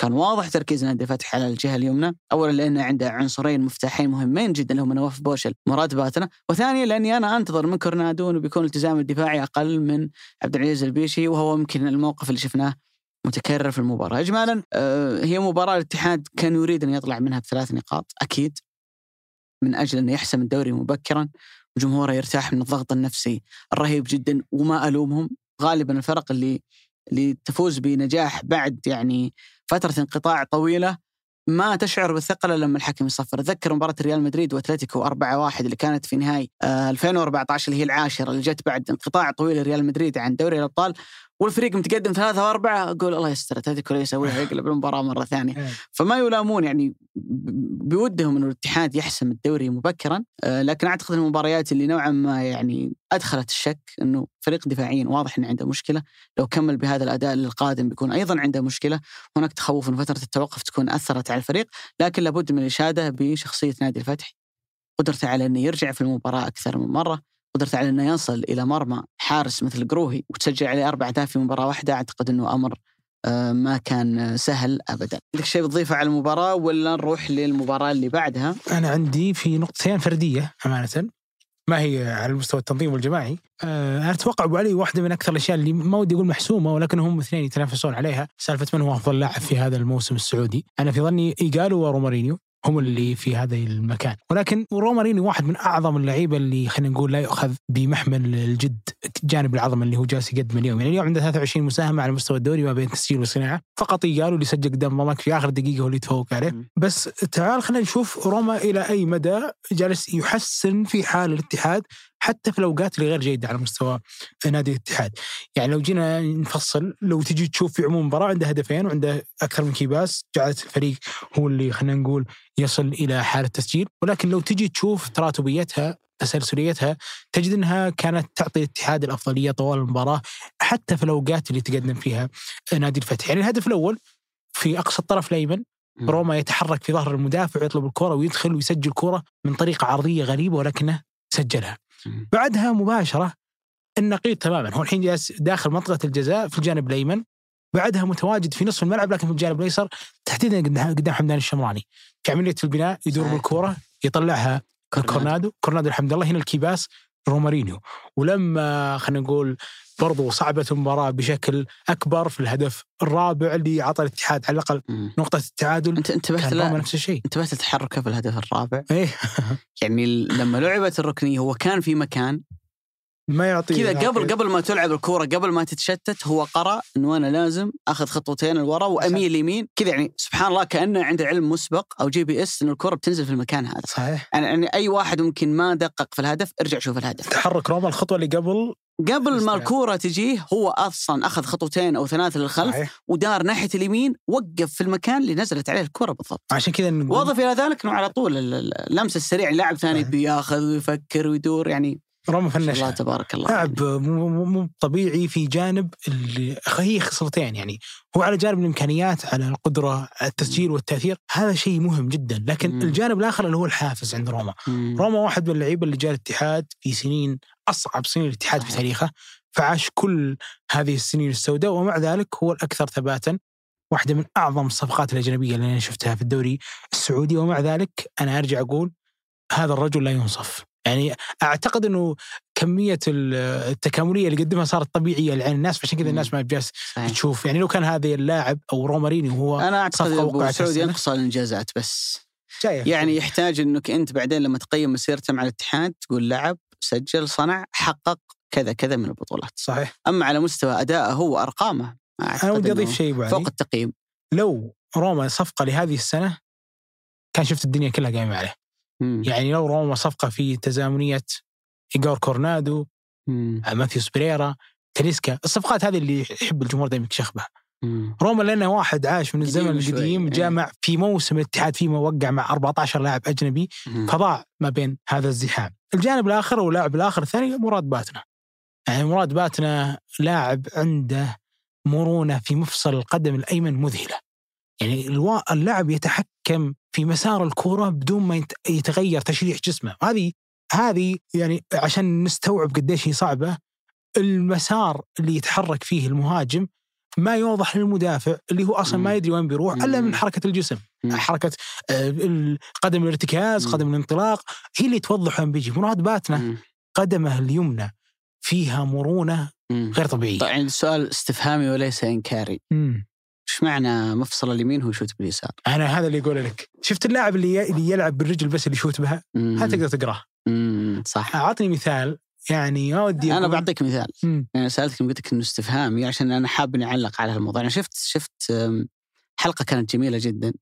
كان واضح تركيز نادي الفتح على الجهة اليمنى، أولا لأنه عنده عنصرين مفتاحين مهمين جدا اللي هم نواف بوشل مراد باتنا، وثانيا لأني أنا أنتظر من كورنادو انه بيكون الالتزام الدفاعي أقل من عبد العزيز البيشي وهو يمكن الموقف اللي شفناه متكرر في المباراة، اجمالا آه، هي مباراة الاتحاد كان يريد أن يطلع منها بثلاث نقاط أكيد. من أجل انه يحسم الدوري مبكرا. وجمهوره يرتاح من الضغط النفسي الرهيب جدا وما ألومهم. غالبا الفرق اللي اللي تفوز بنجاح بعد يعني فترة انقطاع طويلة ما تشعر بالثقل لما الحكم يصفر، أتذكر مباراة ريال مدريد وأتلتيكو 4-1 اللي كانت في آه، 2014 اللي هي العاشرة اللي جت بعد انقطاع طويل لريال مدريد عن دوري الأبطال. والفريق متقدم ثلاثة وأربعة أقول الله يستر اتلتيكو اللي يسويها يقلب المباراة مرة ثانية. إيه. فما يلامون يعني بودهم انه الاتحاد يحسم الدوري مبكرا. آه، لكن أعتقد المباريات اللي نوعا ما يعني أدخلت الشك إنه فريق دفاعيا واضح إنه عنده مشكلة. لو كمل بهذا الأداء للقادم بيكون أيضا عنده مشكلة. هناك تخوف إن فترة التوقف تكون أثرت على الفريق لكن لابد من الإشادة بشخصية نادي الفتح. قدرته على إنه يرجع في المباراة أكثر من مرة. قدرته على إنه يصل إلى مرمى حارس مثل قروهي وتسجل عليه أربع اهداف في مباراة واحدة أعتقد إنه أمر آه، ما كان سهل ابدا. عندك شيء بتضيفه على المباراة ولا نروح للمباراة اللي بعدها؟ أنا عندي في نقطتين فردية أمانة ما هي على المستوى التنظيم والجماعي آه، أنا أتوقع أبو علي واحدة من أكثر الأشياء اللي ما ودي أقول محسومة ولكن هم اثنين يتنافسون عليها سالفة من هو أفضل لاعب في هذا الموسم السعودي أنا في ظني إيجالو ورومارينيو هم اللي في هذا المكان. ولكن روماريني واحد من أعظم اللعيبة اللي خلينا نقول لا يؤخذ بمحمل الجد جانب العظمه اللي هو جالس يقدمه اليوم. يعني اليوم عنده 23 مساهمة على مستوى الدوري ما بين تسجيل وصناعة. فقط قالوا اللي سجل قدام ضمك في آخر دقيقة هو اللي يتفوق عليه. بس تعال خلينا نشوف روما إلى أي مدى جالس يحسن في حال الاتحاد. حتى في الأوقات اللي غير جيدة على مستوى نادي الاتحاد يعني لو جينا نفصل لو تجي تشوف في عموم المباراه عنده هدفين وعنده أكثر من كيباس جعلت الفريق هو اللي خلينا نقول يصل إلى حالة تسجيل ولكن لو تجي تشوف تراتبيتها تسلسليتها تجد إنها كانت تعطي الاتحاد الأفضلية طوال المباراة حتى في الأوقات اللي تقدم فيها نادي الفتح يعني الهدف الأول في أقصى الطرف الأيمن. روما يتحرك في ظهر المدافع ويطلب الكرة ويدخل ويسجل كرة من طريقة عرضية غريبة ولكنه سجلها. بعدها مباشرة النقيض تماما. هو الحين جالس داخل منطقة الجزاء في الجانب الأيمن بعدها متواجد في نصف الملعب لكن في الجانب الأيسر تحديدا قدام حمدان الشمراني. في عمليه البناء يدور. بالكورة يطلعها كورونادو. كورونادو حمد الله. هنا ال key pass رومارينيو. ولما خلينا نقول برضو صعبت المباراة بشكل أكبر في الهدف الرابع اللي عطى الاتحاد على الأقل مم. نقطة التعادل. أنت انتبهت كان لا نفس الشيء. انتبهت لتحركه في الهدف الرابع؟ إيه. يعني لما لعبت الركنية هو كان في مكان. ما يعطي كذا قبل قبل ما تلعب الكورة قبل ما تتشتت هو قرأ إنه أنا لازم أخذ خطوتين لورا وأميل يمين كذا يعني سبحان الله كأنه عنده علم مسبق أو GPS انه الكورة بتنزل في المكان هذا. صحيح. يعني يعني أي واحد ممكن ما دقق في الهدف ارجع شوف الهدف. تحرك روما الخطوة اللي قبل قبل ما. الكورة تجيه هو أصلا أخذ خطوتين أو ثلاثة للخلف صحيح ودار ناحية اليمين وقف في المكان اللي نزلت عليه الكرة بالضبط عشان كذا نقول وأضف إلى ذلك إنه على طول ال- ال- اللمس السريع لاعب ثاني. بياخذ ويفكر ويدور يعني روما ما شاء الله تبارك الله. لاعب مو طبيعي في جانب اللي هي خصلتين يعني. هو على جانب الإمكانيات على القدرة على التسجيل والتأثير هذا شيء مهم جدا. لكن مم. الجانب الآخر اللي هو الحافز عند روما. مم. روما واحد من اللعيبة اللي جاء الاتحاد في سنين أصعب سنين الاتحاد في. تاريخه. فعاش كل هذه السنين السوداء ومع ذلك هو الأكثر ثباتا واحدة من أعظم الصفقات الأجنبية اللي أنا شفتها في الدوري السعودي. ومع ذلك أنا أرجع أقول هذا الرجل لا ينصف. يعني أعتقد إنه كمية ال- التكاملية اللي قدمها صارت طبيعية لعين الناس فعشان كذا. الناس ما صحيح. تشوف يعني لو كان هذا اللاعب أو روماريني وهو أنا أعتقد أبو سعود. ينقص الإنجازات بس جاية يعني يحتاج إنك أنت بعدين لما تقيم مسيرته مع الاتحاد تقول لعب سجل صنع حقق كذا كذا من البطولات صحيح أما على مستوى ادائه هو أرقامه أنا ودي أضيف شيء علي. فوق التقييم لو روما صفقة لهذه السنة كان شفت الدنيا كلها قايمة عليه مم. يعني لو روما صفقة في تزامنية إيجور كورنادو مم. ماثيوس بريرا تاليسكا الصفقات هذه اللي يحب الجمهور دائما يكشخ بها. روما لأنه واحد عاش من الزمن القديم إيه. جامع في موسم الاتحاد فيما وقع مع 14 لاعب أجنبي مم. فضاع ما بين هذا الزحام الجانب الآخر واللاعب الآخر الثاني مراد باتنا يعني مراد باتنا لاعب عنده مرونة في مفصل القدم الأيمن مذهلة يعني اللاعب يتحكم في مسار الكره بدون ما يت- يتغير تشريح جسمه هذه هذه يعني عشان نستوعب قديش هي صعبة المسار اللي يتحرك فيه المهاجم ما يوضح للمدافع اللي هو أصلا ما. يدري وين بيروح إلا من. حركة الجسم. حركة آه، قدم الارتكاز. قدم الانطلاق هي اللي توضح وين بيجي مراد باتنا. قدمه اليمنى فيها مرونة. غير طبيعية طيب يعني السؤال استفهامي وليس إنكاري مم. إيش معنى مفصل اليمين هو يشوت باليسار؟ أنا هذا اللي يقول لك شفت اللاعب اللي اللي يلعب بالرجل بس اللي يشوت بها. هذا تقدر تقرأه. صح أعطني مثال يعني ما ودي أنا بعطيك مثال مم. يعني سألتك قلت لك إنه استفهامي عشان أنا حاب إني أعلق على هالموضوع أنا شفت شفت حلقة كانت جميلة جدا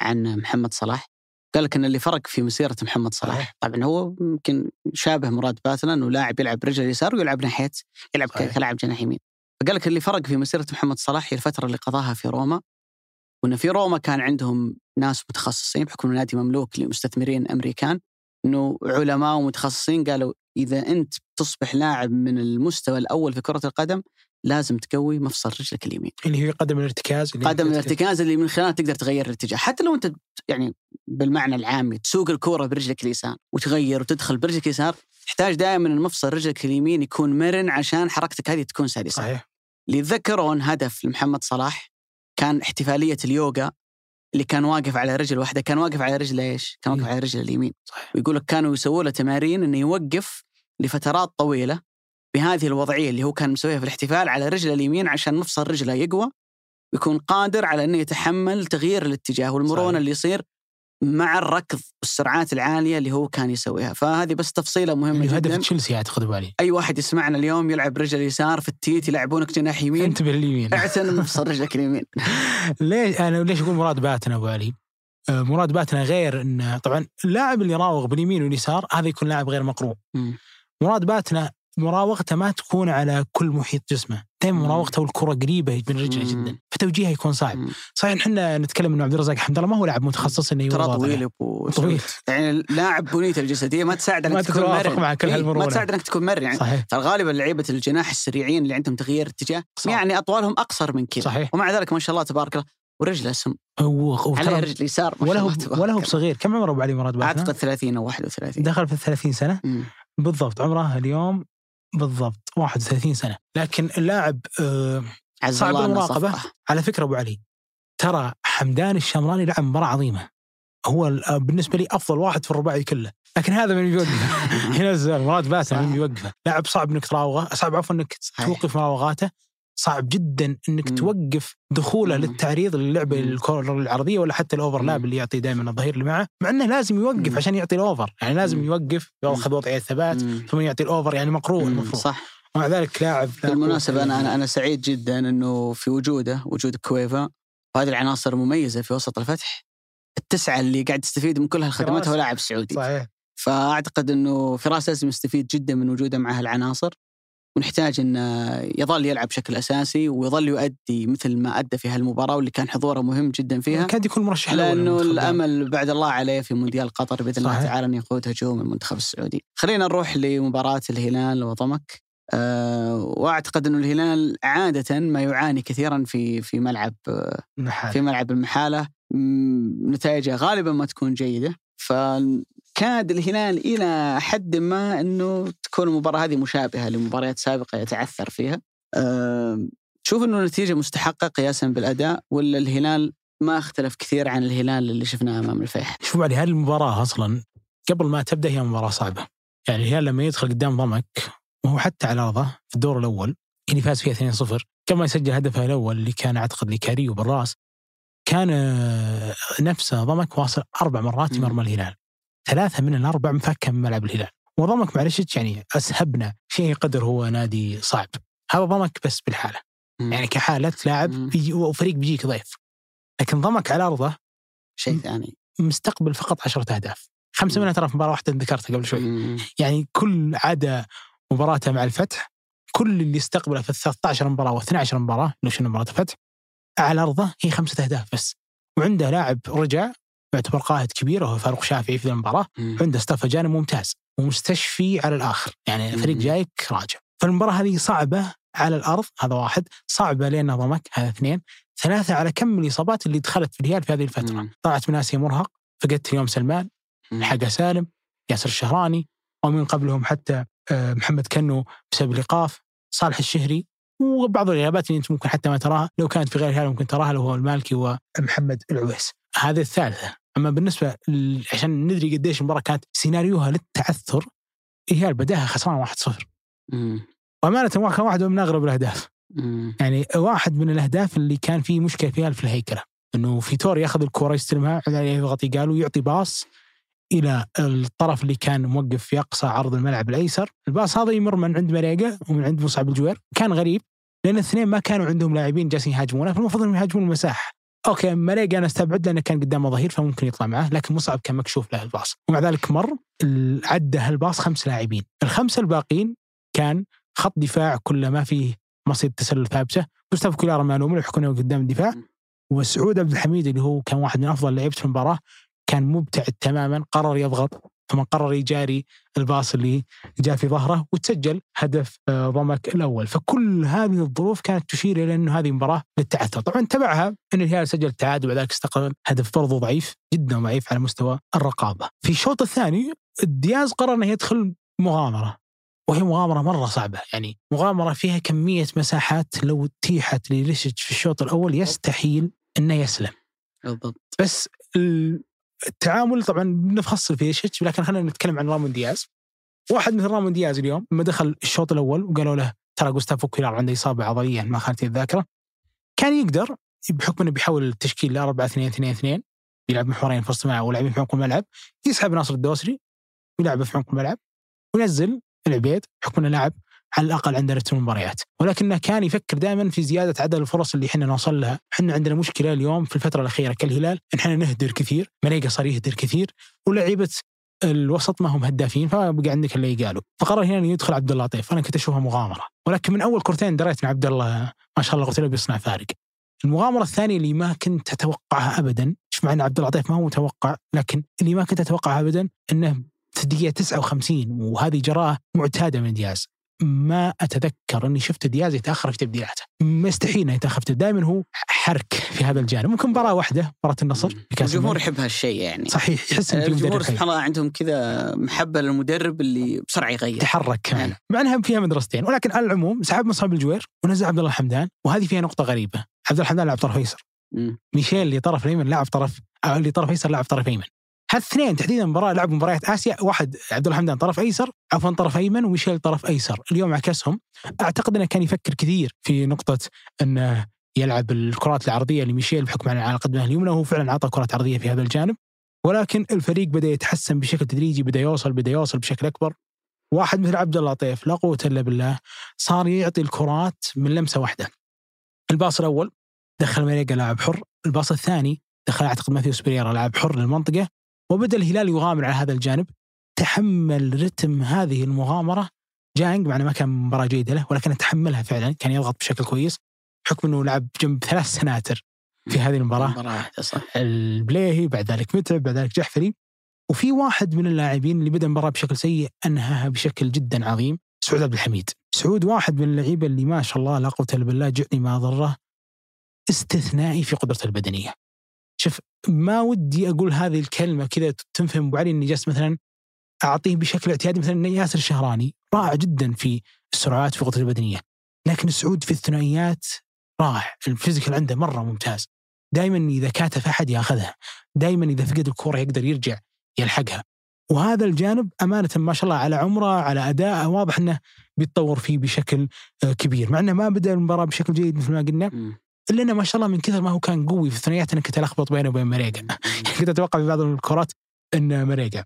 عن محمد صلاح قال لك إن اللي فرق في مسيرة محمد صلاح. طبعا هو يمكن شابه مراد باتنا انه لاعب يلعب برجل اليسار ويلعب ناحية يلعب. كلاعب جناح يمين فقال لك اللي فرق في مسيرة محمد صلاح هي الفترة اللي قضاها في روما وإنه في روما كان عندهم ناس متخصصين بحكم إنه نادي مملوك لمستثمرين أمريكان إنه علماء ومتخصصين قالوا إذا أنت تصبح لاعب من المستوى الأول في كرة القدم لازم تقوي مفصل رجلك اليمين. اللي هي قدم الارتكاز اللي قدم يمكن الارتكاز اللي من خلاله تقدر تغير الاتجاه. حتى لو أنت يعني بالمعنى العامي تسوق الكورة برجلك اليسار وتغير وتدخل برجلك اليسار تحتاج دائما المفصل رجلك اليمين يكون مرن عشان حركتك هذه تكون سلسة. صحيح. اللي يتذكرون هدف لمحمد صلاح كان احتفالية اليوغا اللي كان واقف على رجل واحدة كان واقف على رجل إيش؟ كان واقف. على رجل اليمين صحيح ويقول لك كانوا يسووا له تمارين إنه يوقف لفترات طويلة بهذه الوضعية اللي هو كان مسويها في الاحتفال على رجله اليمين عشان مفصل رجله يقوى ويكون قادر على إنه يتحمل تغيير الاتجاه والمرونة صحيح. اللي يصير مع الركض والسرعات العالية اللي هو كان يسويها. فهذه بس تفصيلة مهمة اللي هو هدف جدا. تشيلسي اعتقد بالي. أي واحد يسمعنا اليوم يلعب رجل اليسار في التيت يلعبونك جناح يمين. انتبه لليمين. اعتن مفصل رجلك اليمين. ليش أنا ليش أقول مراد باتنا ابو علي؟ آه، مراد باتنا غير انه طبعا اللاعب اللي يراوغ باليمين واليسار هذا يكون لاعب غير مقروء. مراد باتنا مراوغته ما تكون على كل محيط جسمه دائما. مراوغته والكرة قريبة من رجله. جدا فتوجيهه يكون صعب. صحيح إحنا نتكلم إنه عبد الرزاق حمد الله ما هو لاعب متخصص إنه ترى طويل طويل يعني لاعب بنيته الجسدية ما تساعد ما انك تكون مرن مع كل إيه، هالمرونة. ما تساعد انك تكون مرن يعني صحيح ترى غالبا لعيبة الجناح السريعين اللي عندهم تغيير اتجاه. يعني أطوالهم أقصر من كذا صحيح ومع ذلك ما شاء الله تبارك الله ورجله سم هو عليه وترى رجل يسار ولا هو ولا هو. بصغير كم عمره أبو علي مراد؟ أعتقد 30 أو 31 دخل في ال 30 سنة مم. بالضبط عمره اليوم بالضبط 31 سنة لكن اللاعب آه صعب. صفقة. على فكرة أبو علي ترى حمدان الشمراني لعب مباراة عظيمة هو آه، بالنسبة لي أفضل واحد في الرباعي كله لكن هذا من بيوقفه ينزل مراد باسم من بيوقفه لاعب صعب إنك تراوغه صعب عفوا إنك. توقف مراوغاته صعب جدا إنك مم. توقف دخوله مم. للتعريض للعبة. الكره العرضية ولا حتى ال overlap. اللي يعطي دائما الظهير اللي معه مع إنه لازم يوقف مم. عشان يعطي ال over يعني لازم. يوقف ياخذ وضعيه الثبات. ثم يعطي ال over يعني مقروء. المفروض صح ومع ذلك لاعب بالمناسبة قوة. أنا أنا أنا سعيد جدا إنه في وجوده وجود كويفا وهذه العناصر مميزة في وسط الفتح ال تسعة اللي قاعد يستفيد من كل هالخدمات هو. لاعب سعودي صحيح فأعتقد إنه فراس لازم يستفيد جدا من وجوده مع هالعناصر ونحتاج انه يظل يلعب بشكل أساسي ويظل يؤدي مثل ما أدى في هالمباراة واللي كان حضوره مهم جدا فيها كاد يكون مرشح لأنه الأمل بعد الله عليه في مونديال قطر بإذن الله. تعالى ان يقود هجوم المنتخب السعودي. خلينا نروح لمباراة الهلال وضمك. أه وأعتقد إنه الهلال عادة ما يعاني كثيرا في في ملعب النحال. في ملعب المحالة نتائجه غالبا ما تكون جيدة فكاد الهلال إلى حد ما إنه تكون المباراة هذه مشابهة لمباريات سابقة يتعثر فيها. أه تشوف إنه النتيجة مستحقة قياسا بالأداء ولا الهلال ما اختلف كثير عن الهلال اللي شفناه أمام الفيح. شوف علي هذه المباراة أصلا قبل ما تبدأ هي مباراة صعبة يعني الهلال لما يدخل قدام ضمك وهو حتى على أرضه في الدور الأول اللي فاز فيها 2-0 قبل ما يسجل هدفه الأول اللي كان أعتقد لكاريو بالراس كان آه، نفسه ضمك واصل أربع مرات. مرمى الهلال ثلاثة من الأربع مفكة من ملعب الهلال وضمك معلش يعني أسهبنا شيء قدر هو نادي صعب هذا ضمك بس بالحالة يعني كحالة لاعب مم. بيجي وفريق بيجيك ضيف لكن ضمك على أرضه شيء ثاني. مستقبل فقط عشرة أهداف خمسة مم. منها ترى في مباراة واحدة ذكرتها قبل شوي مم. يعني كل عدا مباراته مع الفتح كل اللي استقبله في ال 13 مباراة و 12 مباراة لو شنو مباراة الفتح على أرضه هي خمسة أهداف بس وعنده لاعب رجع يعتبر قائد كبير وهو فاروق شافعي في مم. عنده ستاف جانب ممتاز ومستشفي على الآخر. يعني الفريق مم. جايك راجع فالمباراة هذه صعبة على الأرض هذا واحد. صعبة لأنها ضمك هذا اثنين. ثلاثة على كم الإصابات اللي دخلت في الهلال في هذه الفترة. مم. طلعت من آسيا مرهق فقدت اليوم سلمان مم. حق سالم ياسر الشهراني ومن قبلهم حتى آه، محمد كنو بسبب الإيقاف صالح الشهري وبعض الغيابات اللي انت ممكن حتى ما تراها. لو كانت في غير الهلال ممكن تراها لو هو المالكي ومحمد العويس. هذه الثالثة. أما بالنسبة عشان ندري قديش المباراة كانت سيناريوها للتعثر الهلال بداها خسران 1-0 مم. وأمانة كان واحد من أغرب الأهداف مم. يعني واحد من الأهداف اللي كان فيه مشكلة فيها في الهيكلة إنه فيتور ياخذ الكره يستلمها يضغط يقاد ويعطي باص إلى الطرف اللي كان موقف في أقصى عرض الملعب الأيسر، الباص هذا يمر من عند مريقة ومن عند مصعب الجوير، كان غريب لأن الاثنين ما كانوا عندهم لاعبين جالسين يهاجمونه فالمفروض إنهم يهاجمون المساحة. أوكي مريقه أنا استبعد لأنه كان قدامه ظهير فممكن يطلع معه، لكن مصعب كان مكشوف له الباص، ومع ذلك مر عدى هالباص خمس لاعبين، الخمسة الباقيين كان خط دفاع كله ما فيه مصيد تسلل ثابتة، جوستاف كولارا مالوم يحكونه قدام الدفاع. وسعود عبد الحميد اللي هو كان واحد من أفضل لعيبة المباراة كان مبتعد تماما قرر يضغط. ثم قرر يجاري الباص اللي جاء في ظهره وتسجل هدف آه، ضمك الأول. فكل هذه الظروف كانت تشير إلى إنه هذه مباراة للتعثر. طبعا تبعها إن الهلال سجل التعادل وبعد ذلك استقبل هدف برضو ضعيف جدا ضعيف على مستوى الرقابة. في الشوط الثاني دياز قرر إنه يدخل مغامرة وهي مغامرة مرة صعبة. يعني مغامرة فيها كمية مساحات لو اتيحت لريتشي في الشوط الأول يستحيل أنه يسلم. بالضبط. بس ال- التعامل طبعا بنفصل في ريتشي لكن خلينا نتكلم عن رامون دياز. واحد مثل رامون دياز اليوم لما دخل الشوط الأول وقالوا له ترى جوستافو كويلار عنده إصابة عضلية ما خانتني الذاكرة. كان يقدر بحكم إنه بيحول التشكيل ل 4 2 2 2 يلعب محورين في وسط الملعب ولاعبين في عمق الملعب يسحب ناصر الدوسري ويلعبه في عمق الملعب وينزل العبيد بحكم إنه لاعب على الأقل عنده رتم المباريات. ولكنه كان يفكر دائما في زيادة عدد الفرص اللي إحنا نوصل لها، إحنا عندنا مشكلة اليوم في الفترة الأخيرة كالهلال. إن إحنا نهدر كثير، منيقه صار يهدر كثير ولعيبة الوسط ما هم هدافين فبقى عندك اللي يقالوا. فقرر هنا يدخل عبد الله لطيف أنا كنت اشوفها مغامرة. ولكن من أول كورتين دريت ان عبد الله ما شاء الله قلت له بيصنع فارق. المغامرة الثانية اللي ما كنت أتوقعها ابدا شوف مع إن عبد الله لطيف ما هو متوقع لكن اللي ما كنت أتوقعها ابدا إنه في الدقيقة 59 وهذه جراءة معتادة من دياز. ما أتذكر أني شفت دياز يتأخر في تبديلاته. مستحيل إنه يتأخر في دائما هو حرك في هذا الجانب. ممكن مباراة واحدة مباراة النصر الجمهور. يحب هالشيء يعني. صحيح يحس ان الجمهور. سبحان الله عندهم كذا محبة للمدرب اللي بسرعة يغير. تحرك كمان. نعم. مع إنها فيها مدرستين. ولكن على العموم سحب مصعب الجوير ونزل عبد الله الحمدان وهذه فيها نقطة غريبة. عبد الله الحمدان لعب طرف ايسر. ميشيل اللي طرف الايمن لاعب طرف اللي طرف ايسر لاعب طرف ايمن هالاثنين تحديدا مباراة لعبوا مباريات آسيا واحد عبد الله الحمدان طرف أيسر عفوا طرف أيمن وميشيل طرف أيسر. اليوم عكسهم. أعتقد إنه كان يفكر كثير في نقطة إنه يلعب الكرات العرضية لميشيل بحكم على قدمه اليمنى وهو فعلا أعطى كرات عرضية في هذا الجانب. ولكن الفريق بدأ يتحسن بشكل تدريجي بدأ يوصل بدأ يوصل بشكل أكبر. واحد مثل عبد الله لطيف لا قوة إلا بالله صار يعطي الكرات من لمسة واحدة. الباص الأول دخل مريقا لاعب حر. الباص الثاني دخل أعتقد ماثيوس بريرا لاعب حر للمنطقة. وبدأ الهلال يغامر على هذا الجانب. تحمل رتم هذه المغامرة. جانج مع ما كان مباراة جيدة له ولكن تحملها فعلا كان يضغط بشكل كويس. بحكم إنه لعب جنب ثلاث سناتر في هذه المباراة. صح. البليهي بعد ذلك متعب بعد ذلك جحفري. وفي واحد من اللاعبين اللي بدأ المباراة بشكل سيء أنهاها بشكل جدا عظيم سعود عبد الحميد. سعود واحد من اللعيبة اللي ما شاء الله لا قوة إلا بالله جئني ما ضره استثنائي في قدرته البدنية. شوف ما ودي أقول هذه الكلمة كذا تنفهم أبو علي إني جالس مثلا أعطيه بشكل اعتيادي مثلا ياسر الشهراني رائع جدا في السرعات في قدرته البدنية لكن سعود في الثنائيات رائع الفيزيكال عنده مرة ممتاز. دائما إذا كاتف أحد ياخذها دائما إذا فقد الكره يقدر يرجع يلحقها. وهذا الجانب أمانة ما شاء الله على عمره على أداءه واضح إنه بيتطور فيه بشكل آه، كبير مع إنه ما بدأ المباراة بشكل جيد مثل ما قلنا. إلا إنه ما شاء الله من كثر ما هو كان قوي في الثنائيات أنا كنت الخبط بينه وبين مريقا كنت أتوقع في بعض الكرات إن مريقا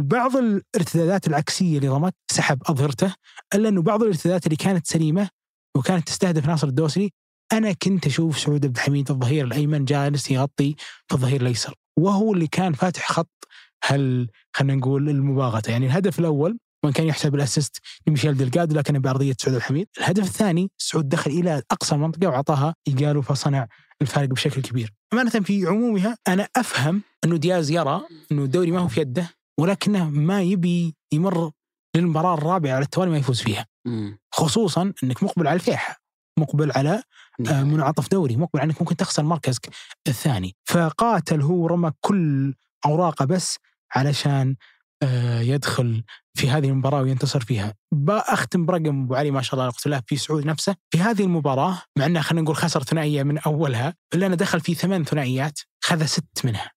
بعض الارتدادات العكسية لضمك سحب أظهرته إلا إنه بعض الارتدادات اللي كانت سليمة وكانت تستهدف ناصر الدوسري أنا كنت أشوف سعود عبد الحميد الظهير الأيمن جالس يغطي في الظهير الأيسر. وهو اللي كان فاتح خط هل خلينا نقول المباغتة. يعني الهدف الأول وإن كان يحسب الاسيست لميشيل دلقادو لكن بعرضية سعود الحميد. الهدف الثاني سعود دخل إلى أقصى المنطقة واعطاها ايجالو فصنع الفارق بشكل كبير. أمانة في عمومها أنا أفهم انه دياز يرى انه الدوري ما هو في يده ولكنه ما يبي يمر للمباراة الرابعة على التوالي ما يفوز فيها. خصوصا أنك مقبل على الفيحة مقبل على آه، منعطف دوري مقبل على أنك ممكن تخسر مركزك الثاني. فقاتل هو رمى كل أوراقه بس علشان يدخل في هذه المباراة وينتصر فيها. بختم برقم أبو علي ما شاء الله الا بالله في سعود نفسه. في هذه المباراة مع إنه خلينا نقول خسر ثنائية من أولها إلا أنه دخل في ثمان ثنائيات خذ ست منها.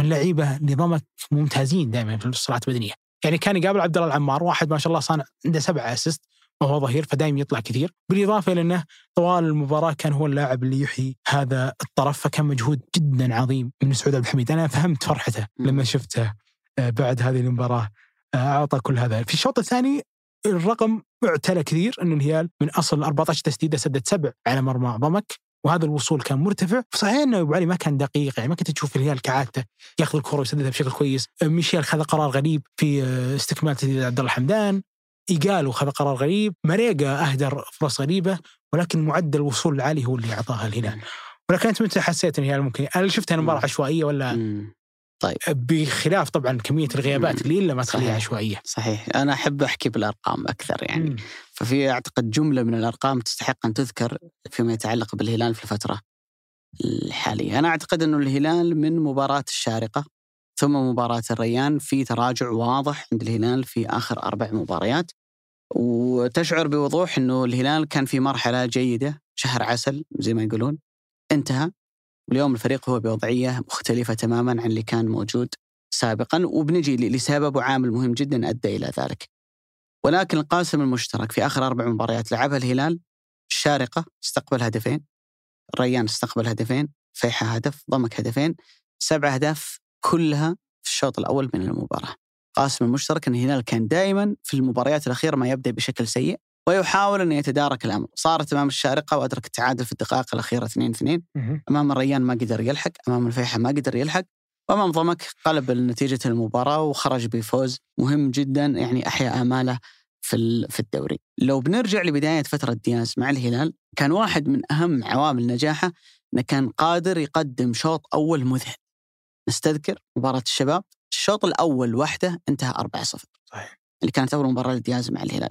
من لعيبة نظامك ممتازين دائما في الصراعات البدنية. يعني كان يقابل عبد الله العمار واحد ما شاء الله صانع عنده سبعة أسيست وهو ظهير فدايم يطلع كثير. بالإضافة إلى أنه طوال المباراة كان هو اللاعب اللي يحيي هذا الطرف فكان مجهود جدا عظيم من سعود عبد الحميد. أنا فهمت فرحته. لما شفته. آه، بعد هذه المباراة آه، أعطى كل هذا. في الشوط الثاني الرقم اعتلى كثير إن الهلال من أصل 14 تسديدة سدد سبع على مرمى ضمك وهذا الوصول كان مرتفع. صحيح إنه أبو علي ما كان دقيق يعني ما كنت تشوف الهلال كعادته يأخذ الكرة ويسددها بشكل كويس. ميشيل خذ قرار غريب في آه، استكمال تسديد عبد الله الحمدان. إيجالو خذ قرار غريب. مريقا أهدر فرص غريبة ولكن معدل الوصول العالي هو اللي أعطاها الهلال. ولكن أنت متى حسيت إن الهلال ممكن هل شفتها المباراة. عشوائية ولا؟ مم. بخلاف طبعا كمية الغيابات. اللي إلا ما تخليها صحيح. عشوائيه صحيح. أنا أحب أحكي بالأرقام أكثر يعني. مم. ففي أعتقد جملة من الأرقام تستحق أن تذكر فيما يتعلق بالهلال في الفترة الحالية، أنا أعتقد انه الهلال من مباراة الشارقة ثم مباراة الريان في تراجع واضح عند الهلال في آخر أربع مباريات. وتشعر بوضوح أنه الهلال كان في مرحلة جيدة شهر عسل زي ما يقولون انتهى. واليوم الفريق هو بوضعية مختلفة تماما عن اللي كان موجود سابقا وبنجي لسبب وعامل مهم جدا أدى إلى ذلك. ولكن القاسم المشترك في آخر أربع مباريات لعبها الهلال الشارقة استقبل هدفين الريان استقبل هدفين فيحة هدف ضمك هدفين سبع أهداف كلها في الشوط الأول من المباراة. قاسم المشترك إن الهلال كان دائما في المباريات الأخيرة ما يبدأ بشكل سيء ويحاول أن يتدارك الأمر، صارت أمام الشارقة وادرك التعادل في الدقائق الأخيرة 2-2 أمام الريان ما قدر يلحق، أمام الفيحة ما قدر يلحق، وأمام ضمك قلب نتيجة المباراة وخرج بفوز مهم جدا يعني احيا آماله في في الدوري. لو بنرجع لبداية فترة دياز مع الهلال كان واحد من أهم عوامل نجاحه إنه كان قادر يقدم شوط أول مذهل. نستذكر مباراة الشباب الشوط الأول وحده انتهى 4-0 صحيح اللي كانت أول مباراة لدياز مع الهلال.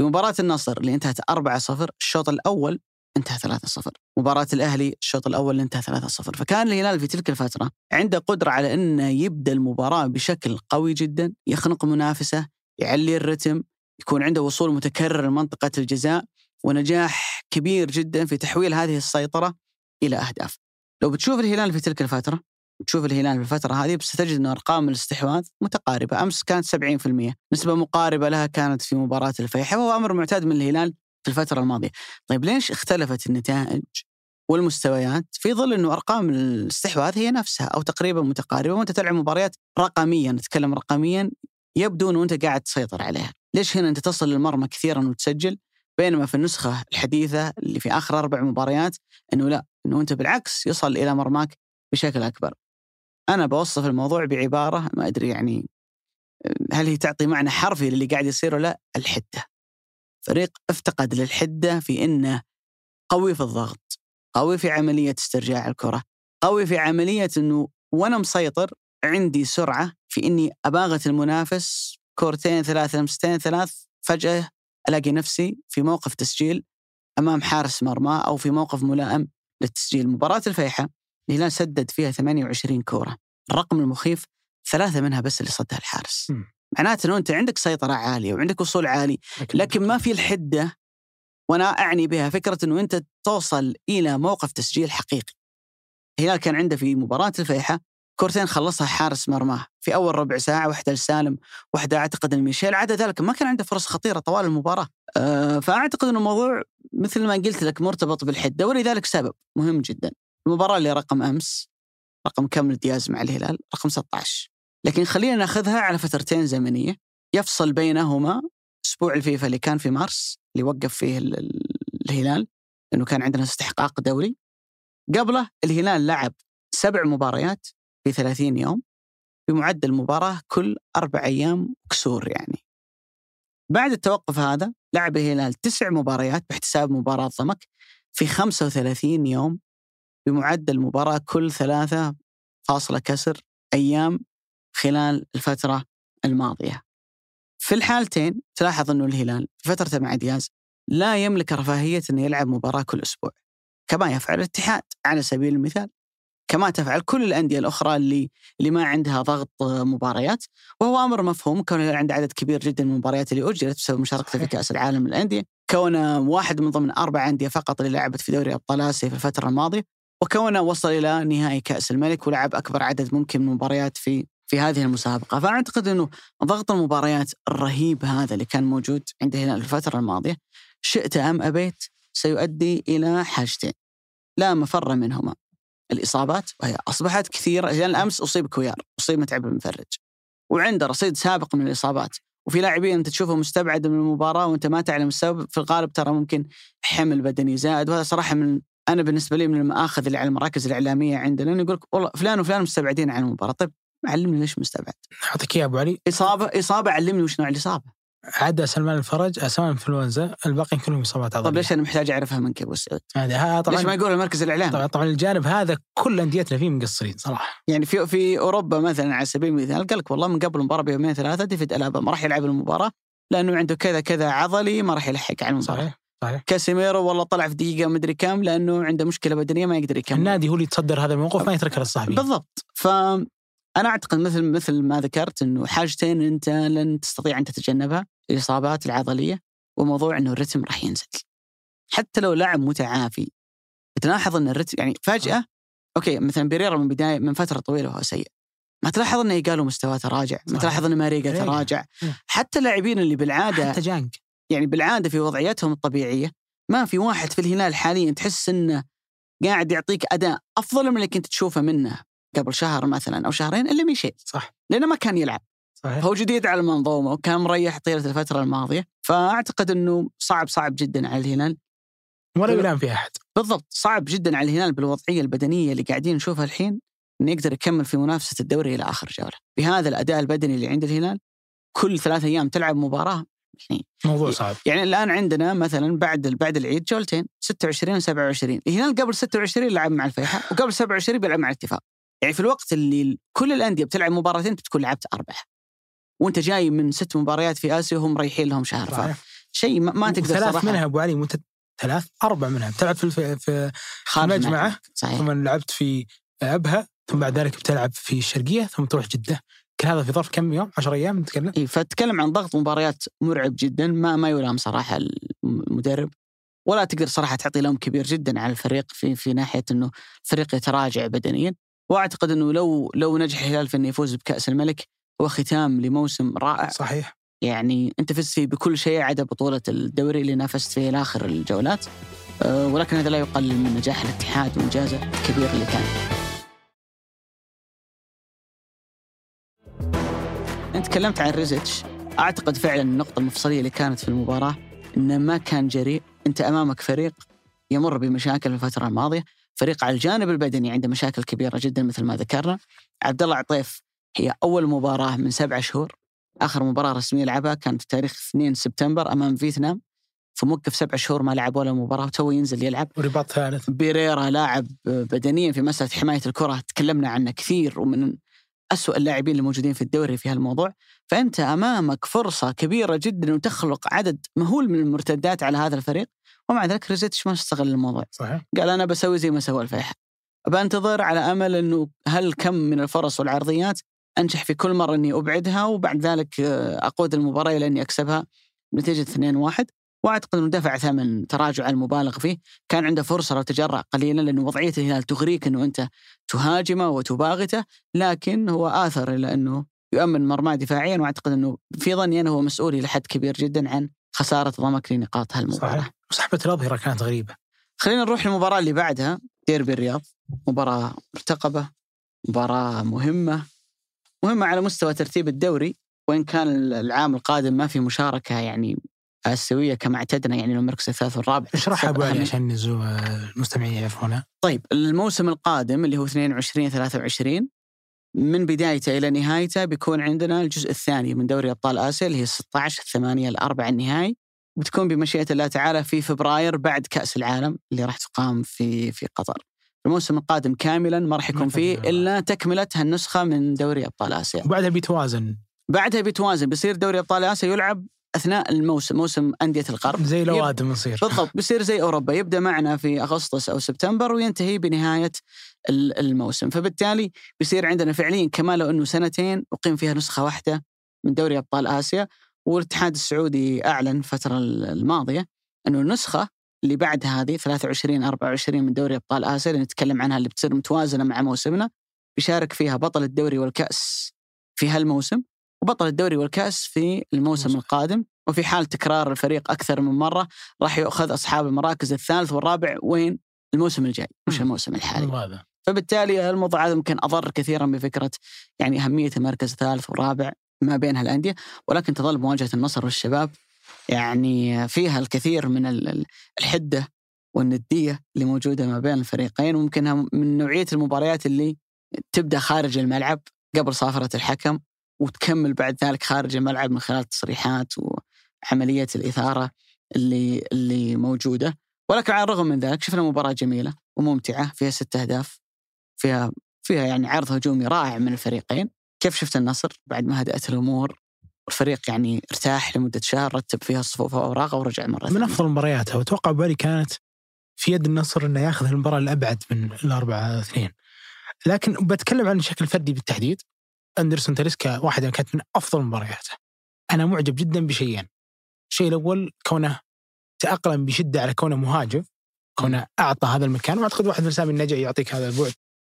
في مباراة النصر اللي انتهت 4-0 الشوط الأول انتهى 3-0 مباراة الأهلي الشوط الأول انتهى 3-0 فكان الهلال في تلك الفترة عنده قدرة على أنه يبدأ المباراة بشكل قوي جدا يخنق منافسه يعلي الرتم يكون عنده وصول متكرر لمنطقة الجزاء ونجاح كبير جدا في تحويل هذه السيطرة إلى أهداف. لو بتشوف الهلال في تلك الفترة تشوف الهلال في الفترة هذه ستجد أن أرقام الاستحواذ متقاربة. أمس كانت 70% نسبة مقاربة لها كانت في مباراة الفيحة وهو أمر معتاد من الهلال في الفترة الماضية. طيب ليش اختلفت النتائج والمستويات في ظل أنه أرقام الاستحواذ هي نفسها أو تقريبا متقاربة؟ وأنت تلعب مباريات رقميا نتكلم رقميا يبدو أنه أنت قاعد تسيطر عليها. ليش هنا أنت تصل للمرمى كثيرا وتسجل؟ بينما في النسخة الحديثة اللي في آخر أربع مباريات أنه لا أنه أنت بالعكس يصل إلى مرماك بشكل أكبر. أنا بوصف الموضوع بعبارة ما أدري يعني هل هي تعطي معنى حرفي للي قاعد يصير ولا؟ لا الحدة. فريق افتقد للحدة في أنه قوي في الضغط قوي في عملية استرجاع الكرة قوي في عملية أنه وأنا مسيطر عندي سرعة في أني أباغت المنافس كورتين ثلاث لمستين ثلاث فجأة ألاقي نفسي في موقف تسجيل أمام حارس مرمى أو في موقف ملائم للتسجيل. مباراة الفيحة الهلال سدد فيها 28 كورة. الرقم المخيف ثلاثة منها بس اللي صدها الحارس. معناته أنه أنت عندك سيطرة عالية وعندك وصول عالي لكن ما في الحدة وأنا أعني بها فكرة أنه أنت توصل إلى موقف تسجيل حقيقي. الهلال كان عنده في مباراة الفيحة كورتين خلصها حارس مرماه. في أول ربع ساعة واحدة لسالم واحدة أعتقد الميشيل عدا ذلك ما كان عنده فرص خطيرة طوال المباراة. أه فأعتقد إنه الموضوع مثل ما قلت لك مرتبط بالحدة ولذلك سبب مهم جدا. المباراة اللي رقم أمس رقم كم دياز مع الهلال رقم 16 لكن خلينا ناخذها على فترتين زمنية. يفصل بينهما أسبوع الفيفا اللي كان في مارس اللي وقف فيه الهلال لأنه كان عندنا استحقاق دوري. قبله الهلال لعب سبع مباريات في 30 يوم. بمعدل مباراة كل أربع أيام كسور يعني. بعد التوقف هذا لعب الهلال تسع مباريات باحتساب مباراة ضمك في 35 يوم. بمعدل مباراة كل ثلاثة فاصلة كسر أيام خلال الفترة الماضية. في الحالتين تلاحظ أنه الهلال في فترته مع دياز لا يملك رفاهية أنه يلعب مباراة كل أسبوع كما يفعل الاتحاد على سبيل المثال كما تفعل كل الأندية الأخرى اللي اللي ما عندها ضغط مباريات وهو أمر مفهوم كون عنده عدد كبير جدا من المباريات اللي أجلت بسبب مشاركته في كأس العالم للأندية كونه واحد من ضمن أربع أندية فقط اللي لعبت في دوري أبطال آسيا في الفترة الماضية وكونه وصل إلى نهائي كأس الملك ولعب أكبر عدد ممكن من المباريات في في هذه المسابقة. فاعتقد إنه ضغط المباريات الرهيب هذا اللي كان موجود عند الهلال الفترة الماضية شئت أم أبيت سيؤدي إلى حاجتين. لا مفر منهما. الإصابات وهي أصبحت كثيرة. لأن امس اصيب كويار أصيب متعب المفرج. وعنده رصيد سابق من الإصابات. وفي لاعبين أنت تشوفه مستبعد من المباراة وأنت ما تعلم السبب في الغالب ترى ممكن حمل بدني زائد وهذا صراحة من أنا بالنسبة لي من المآخذ اللي على المراكز الإعلامية عندنا إنه يقول لك والله فلان وفلان مستبعدين عن المباراة. طيب علمني ليش مستبعد؟ أعطيك اياه أبو علي. إصابة إصابة علمني وش نوع الإصابة؟ عدا سلمان الفرج سلمان انفلونزا الباقيين كلهم إصابات عضلية. طيب ليش أنا محتاج أعرفها منك ابو سعود؟ هذا طبعا ليش ما يقول المركز الإعلامي؟ طبعا, طبعا الجانب هذا كل أنديتنا فيه مقصرين صراحة. يعني في في أوروبا مثلا على سبيل المثال قال لك والله من قبل المباراة بيومين ثلاثة ديفيد ألابا ما راح يلعب المباراة لأنه عنده كذا كذا عضلي ما راح يلحق على المباراة. صحيح. صحيح. كاسيميرو والله طلع في دقيقة مدري كم لأنه عنده مشكلة بدنية ما يقدر يكمل. النادي هو اللي يتصدر هذا الموقف ما يتركه للصحفي بالضبط. ف أنا أعتقد مثل مثل ما ذكرت إنه حاجتين أنت لن تستطيع أن تتجنبها الإصابات العضلية وموضوع إنه الرتم راح ينزل. حتى لو لاعب متعافي تلاحظ إن الرتم يعني فجأة okay مثلا بيريرا من بداية من فترة طويلة وهو سيء. ما تلاحظ إنه قالوا مستواه تراجع، ما تلاحظ ان ماريجا تراجع، حتى اللاعبين اللي بالعادة حتى جانج يعني بالعادة في وضعيتهم الطبيعية ما في واحد في الهلال حاليا تحس إنه قاعد يعطيك أداء أفضل من اللي كنت تشوفه منه قبل شهر مثلا أو شهرين إلا ميشيل. صح. لأنه ما كان يلعب. صحيح. هو جديد على المنظومة وكان مريح طيلة الفترة الماضية. فأعتقد إنه صعب صعب جدا على الهلال. ولا يلام في أحد. بالضبط. صعب جدا على الهلال بالوضعية البدنية اللي قاعدين نشوفها الحين إنه يقدر يكمل في منافسة الدوري إلى آخر جولة. بهذا الأداء البدني اللي عند الهلال كل ثلاث أيام تلعب مباراة يعني موضوع صعب. يعني الآن عندنا مثلا بعد بعد العيد جولتين 26 و 27 الهلال قبل 26 لعب مع الفيحاء وقبل 27 بيلعب مع الاتفاق. يعني في الوقت اللي كل الأندية بتلعب مباراتين بتكون لعبت أربعة. وأنت جاي من ست مباريات في آسيا وهم مريحين لهم شهر فشيء ما, ما تقدر ثلاث صراحة منها أبو علي مت... ثلاث أربع منها بتلعب في الف... في. الملعب. صحيح. ثم لعبت في أبها ثم بعد ذلك بتلعب في الشرقية ثم تروح جدة. كل هذا في ظرف كم يوم؟ 10 أيام نتكلم إيه فتكلم عن ضغط مباريات مرعب جدا. ما ما يلام صراحة المدرب ولا تقدر صراحة تعطي لوم كبير جدا على الفريق في في ناحية إنه الفريق يتراجع بدنيا. وأعتقد إنه لو لو نجح الهلال في انه يفوز بكأس الملك هو ختام لموسم رائع. صحيح. يعني أنت فزت فيه بكل شيء عدا بطولة الدوري اللي نافست فيه لآخر الجولات. أه، ولكن هذا لا يقلل من نجاح الاتحاد وإنجازه الكبير اللي كان. انت تكلمت عن ريزيتش. أعتقد فعلا النقطة المفصلية اللي كانت في المباراة إنه ما كان جريء. أنت أمامك فريق يمر بمشاكل في الفترة الماضية. فريق على الجانب البدني عنده مشاكل كبيرة جدا مثل ما ذكرنا. عبد الله عطيف هي أول مباراة من سبعة شهور. آخر مباراة رسمية لعبها كانت في تاريخ 2 سبتمبر أمام فيتنام. فموقف سبع شهور ما لعب ولا مباراة وتو ينزل يلعب. ورباط ثالث بيريرا لاعب بدنيا في مسألة حماية الكرة. تكلمنا عنه كثير ومن أسوأ اللاعبين الموجودين في الدوري في هالموضوع. فأنت أمامك فرصة كبيرة جدا وتخلق عدد مهول من المرتدات على هذا الفريق ومع ذلك ريزيتش ما استغل الموضوع. صحيح. قال أنا بسوي زي ما سوى الفيحاء بنتظر على أمل أنه هل كم من الفرص والعرضيات أنجح في كل مرة أني أبعدها وبعد ذلك آه، أقود المباراة إلى أني أكسبها بنتيجة 2-1 وأعتقد إنه دفع ثمن تراجع المبالغ فيه، كان عنده فرصة لو تجرأ قليلا لأنه وضعيه الهلال تغريك إنه أنت تهاجمه وتباغته، لكن هو آثر إلى إنه يؤمن مرماه دفاعيا وأعتقد إنه في ظني أنه هو مسؤول إلى حد كبير جدا عن خسارة ضمك لنقاط هالمباراة. صحيح. وسحبه الاظهره كانت غريبة. خلينا نروح للمباراة اللي بعدها ديربي الرياض، مباراة مرتقبة، مباراة مهمة، مهمة على مستوى ترتيب الدوري وإن كان العام القادم ما في مشاركة يعني اسيويه كما اعتدنا يعني المركز الثالث والرابع اشرحها ابو علي. عشان المستمعين يعرفونها طيب الموسم القادم اللي هو 22 23 من بدايته إلى نهايته بيكون عندنا الجزء الثاني من دوري أبطال آسيا اللي هي 16 الثمانية الاربع النهائي بتكون بمشيئة الله تعالى في فبراير بعد كأس العالم اللي راح تقام في في قطر. الموسم القادم كاملا ما راح يكون فيه. إلا تكملة هالنسخة من دوري أبطال آسيا. وبعدها بيتوازن بعدها بيتوازن بيصير دوري أبطال آسيا يلعب أثناء الموسم موسم أندية الغرب. زي لوادم يصير. بالضبط. بيصير زي أوروبا يبدأ معنا في أغسطس أو سبتمبر وينتهي بنهاية ال- الموسم. فبالتالي بيصير عندنا فعليا كما لو إنه سنتين أقيم فيها نسخة واحدة من دوري أبطال آسيا. والاتحاد السعودي أعلن الفترة ال- الماضية إنه النسخة اللي بعد هذه 23 24 من دوري أبطال آسيا اللي نتكلم عنها اللي بتصير متوازنة مع موسمنا بيشارك فيها بطل الدوري والكأس في هالموسم. وبطل الدوري والكاس في الموسم موسم. القادم وفي حال تكرار الفريق أكثر من مرة راح يؤخذ أصحاب المراكز الثالث والرابع وين؟ الموسم الجاي مش. الموسم الحالي فبالتالي الموضوع هذا ممكن أضر كثيرا بفكرة يعني أهمية المركز الثالث والرابع ما بين هالانديه ولكن تظل مواجهة النصر والشباب يعني فيها الكثير من ال- ال- الحدة والندية اللي موجودة ما بين الفريقين وممكنها من نوعية المباريات اللي تبدأ خارج الملعب قبل صافرة الحكم وتكمل بعد ذلك خارج الملعب من خلال تصريحات وعمليه الإثارة اللي اللي موجودة. ولكن على الرغم من ذلك شفنا مباراة جميلة وممتعة فيها ست أهداف فيها فيها يعني عرض هجومي رائع من الفريقين. كيف شفت النصر بعد ما هدأت الأمور؟ الفريق يعني ارتاح لمدة شهر رتب فيها الصفوف وأوراقه ورجع مرة من ثانية. أفضل مبارياتها وأتوقع بالي كانت في يد النصر إنه ياخذ المباراة الابعد من الأربعة اثنين. لكن بتكلم عن الشكل الفردي بالتحديد. أندرسون تاليسكا واحدة كانت من أفضل مبارياته. أنا معجب جدا بشيئين. الشيء الأول كونه تأقلم بشدة على كونه مهاجم كونه أعطى هذا المكان وأعتقد واحد من أسامي النجع يعطيك هذا البعد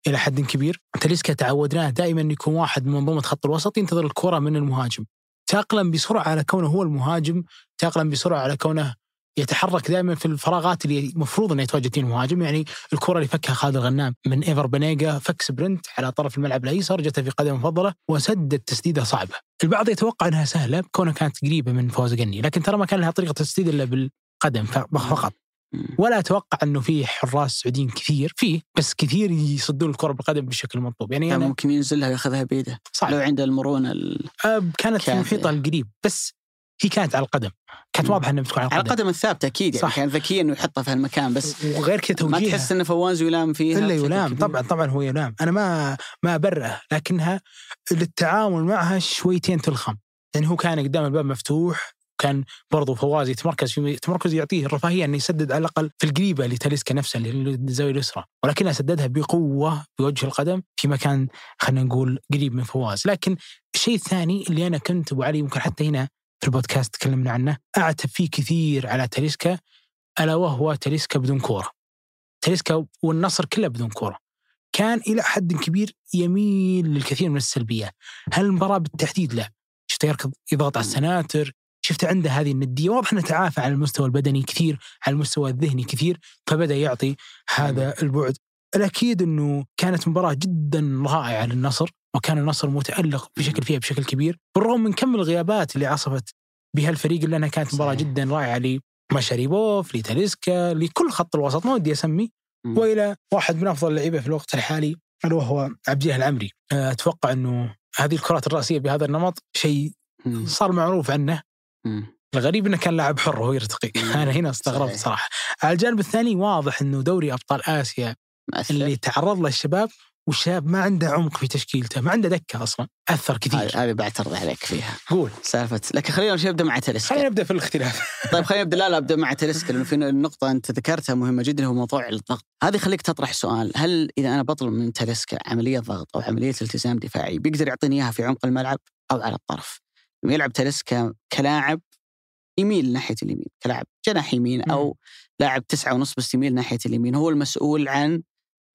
إلى حد كبير. تاليسكا تعودناه دائما يكون واحد من منظومة خط الوسط ينتظر الكرة من المهاجم. تأقلم بسرعة على كونه هو المهاجم تأقلم بسرعة على كونه يتحرك دائما في الفراغات اللي المفروض إنه يتواجد فيها المهاجم. يعني الكرة اللي فكها خالد الغنام من إيفر بنيجا فك سبرنت على طرف الملعب الأيسر جته في قدم المفضله وسدد تسديدة صعبة. البعض يتوقع إنها سهلة كونها كانت قريبة من فوز قني لكن ترى ما كان لها طريقة تسديد إلا بالقدم فقط. ولا أتوقع إنه في حراس سعوديين كثير فيه بس كثير يصدون الكرة بالقدم بالشكل المطلوب يعني ممكن ينزلها وياخذها بيده. صعب. لو عنده المرونة ال... كانت في. محيطها القريب بس هي كانت على القدم. كانت. واضحه إنها بتكون على على القدم. القدم الثابتة أكيد يعني صح. كان ذكي انه يحطها في هالمكان بس وغير كذا ما تحس إنه فواز يلام فيها إلا يلام؟ طبعا طبعا هو يلام. أنا ما ما ابرئه لكنها للتعامل معها شويتين تلخم يعني هو كان قدام الباب مفتوح كان برضو فواز يتمركز في تمركز يعطيه الرفاهية إنه يسدد على الأقل في القريبة لتاليسكا نفسها اللي الزاويه اليسرى. ولكنها سددها بقوة بوجه القدم في مكان خلينا نقول قريب من فواز. لكن الشيء الثاني اللي أنا كنت ابو علي يمكن حتى هنا في البودكاست تكلمنا عنه اعتب فيه كثير على تاليسكا ألا وهو تاليسكا بدون كورة. تاليسكا والنصر كله بدون كورة. كان إلى حد كبير يميل للكثير من السلبيات هالمباراة بالتحديد لا. شفته يركض يضغط على السناتر شفته عنده هذه الندية. واضح إنه تعافى على المستوى البدني كثير على المستوى الذهني كثير فبدأ يعطي هذا البعد. الأكيد إنه كانت مباراة جدا رائعة للنصر. وكان النصر متألق بشكل فيها بشكل كبير بالرغم من كم الغيابات اللي عصفت بها الفريق الا انها كانت مباراة صحيح. جدا رائعة لمشاريبوف لتاليسكا لكل خط الوسط ما ودي أسمي مم. وإلى واحد من أفضل اللعيبة في الوقت الحالي الا وهو عبد الله العمري أه، أتوقع إنه هذه الكرات الرأسية بهذا النمط شيء. صار معروف عنه. الغريب إنه كان لاعب حر وهو يرتقي. أنا هنا استغربت. صراحة على الجانب الثاني واضح إنه دوري أبطال آسيا مؤثر. اللي تعرض له الشباب والشباب ما عنده عمق في تشكيلته ما عنده دكة أصلا أثر كثير. هذه هذه بعترض عليك فيها. قول. سالفة لكن خلينا أول شيء نبدا مع تلسكا. خلينا نبدأ في الاختلاف. طيب خلينا نبدا لا لا أبدأ مع تلسكا لأنه في نقطة أنت ذكرتها مهمة جدا هو موضوع الضغط. هذا يخليك تطرح سؤال هل إذا أنا بطلب من تلسكا عملية ضغط أو عملية التزام دفاعي بيقدر يعطيني إياها في عمق الملعب أو على الطرف؟ لما يلعب تلسكا كلاعب يميل ناحية اليمين كلاعب جناح يمين أو لاعب تسعة ونص بس يميل ناحية اليمين هو المسؤول عن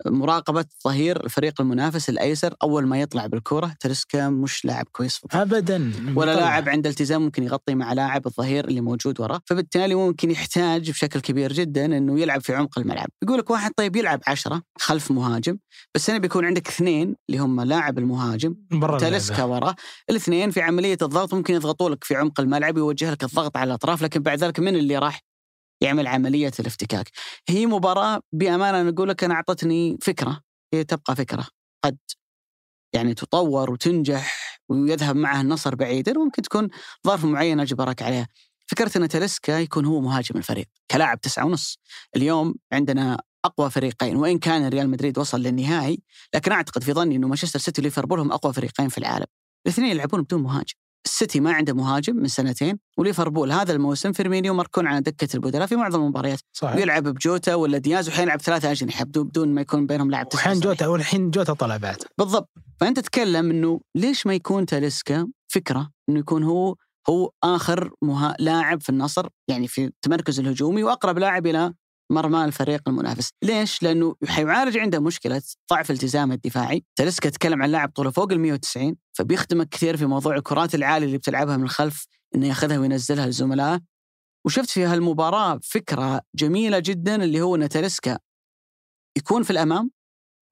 مراقبة ظهير الفريق المنافس الأيسر أول ما يطلع بالكرة تلسكا مش لاعب كويس. ابدا ولا. لاعب عنده التزام ممكن يغطي مع لاعب الظهير اللي موجود وراه فبالتالي ممكن يحتاج بشكل كبير جدا إنه يلعب في عمق الملعب يقول لك واحد طيب يلعب عشرة خلف مهاجم بس هنا بيكون عندك اثنين اللي هم لاعب المهاجم تلسكا اللعبة. وراه الاثنين في عملية الضغط ممكن يضغطوا لك في عمق الملعب يوجه لك الضغط على الأطراف لكن بعد ذلك من اللي راح يعمل عملية الافتكاك. هي مباراة بأمانة أنا أقول لك أنا أعطتني فكرة هي تبقى فكرة. قد يعني تطور وتنجح ويذهب معها النصر بعيدا وممكن تكون ظرف معين أجبرك عليها. فكرت أن تلسكا يكون هو مهاجم الفريق كلاعب تسعة ونص. اليوم عندنا أقوى فريقين وإن كان ريال مدريد وصل للنهائي لكن أعتقد في ظني أنه مانشستر سيتي وليفربول هم أقوى فريقين في العالم. الاثنين يلعبون بدون مهاجم. السيتي ما عنده مهاجم من سنتين وليفربول هذا الموسم فيرمينيو مركون على دكة البدلاء في معظم المباريات. صحيح. يلعب بجوتا ولا دياز وحين يلعب ثلاثة اجنحه بدون ما يكون بينهم لاعب وحين. جوتا والحين جوتا طلع بعد. بالضبط. فأنت تتكلم إنه ليش ما يكون تاليسكا فكرة إنه يكون هو هو آخر مها... لاعب في النصر يعني في التمركز الهجومي وأقرب لاعب إلى مرمى الفريق المنافس، ليش؟ لأنه حيعالج عنده مشكلة ضعف التزامه الدفاعي، تاليسكا تتكلم عن لاعب طوله فوق ال 190 فبيخدمك كثير في موضوع الكرات العالية اللي بتلعبها من الخلف إنه يأخذها وينزلها لزملائه. وشفت في هالمباراة فكرة جميلة جدا اللي هو إن تاليسكا يكون في الأمام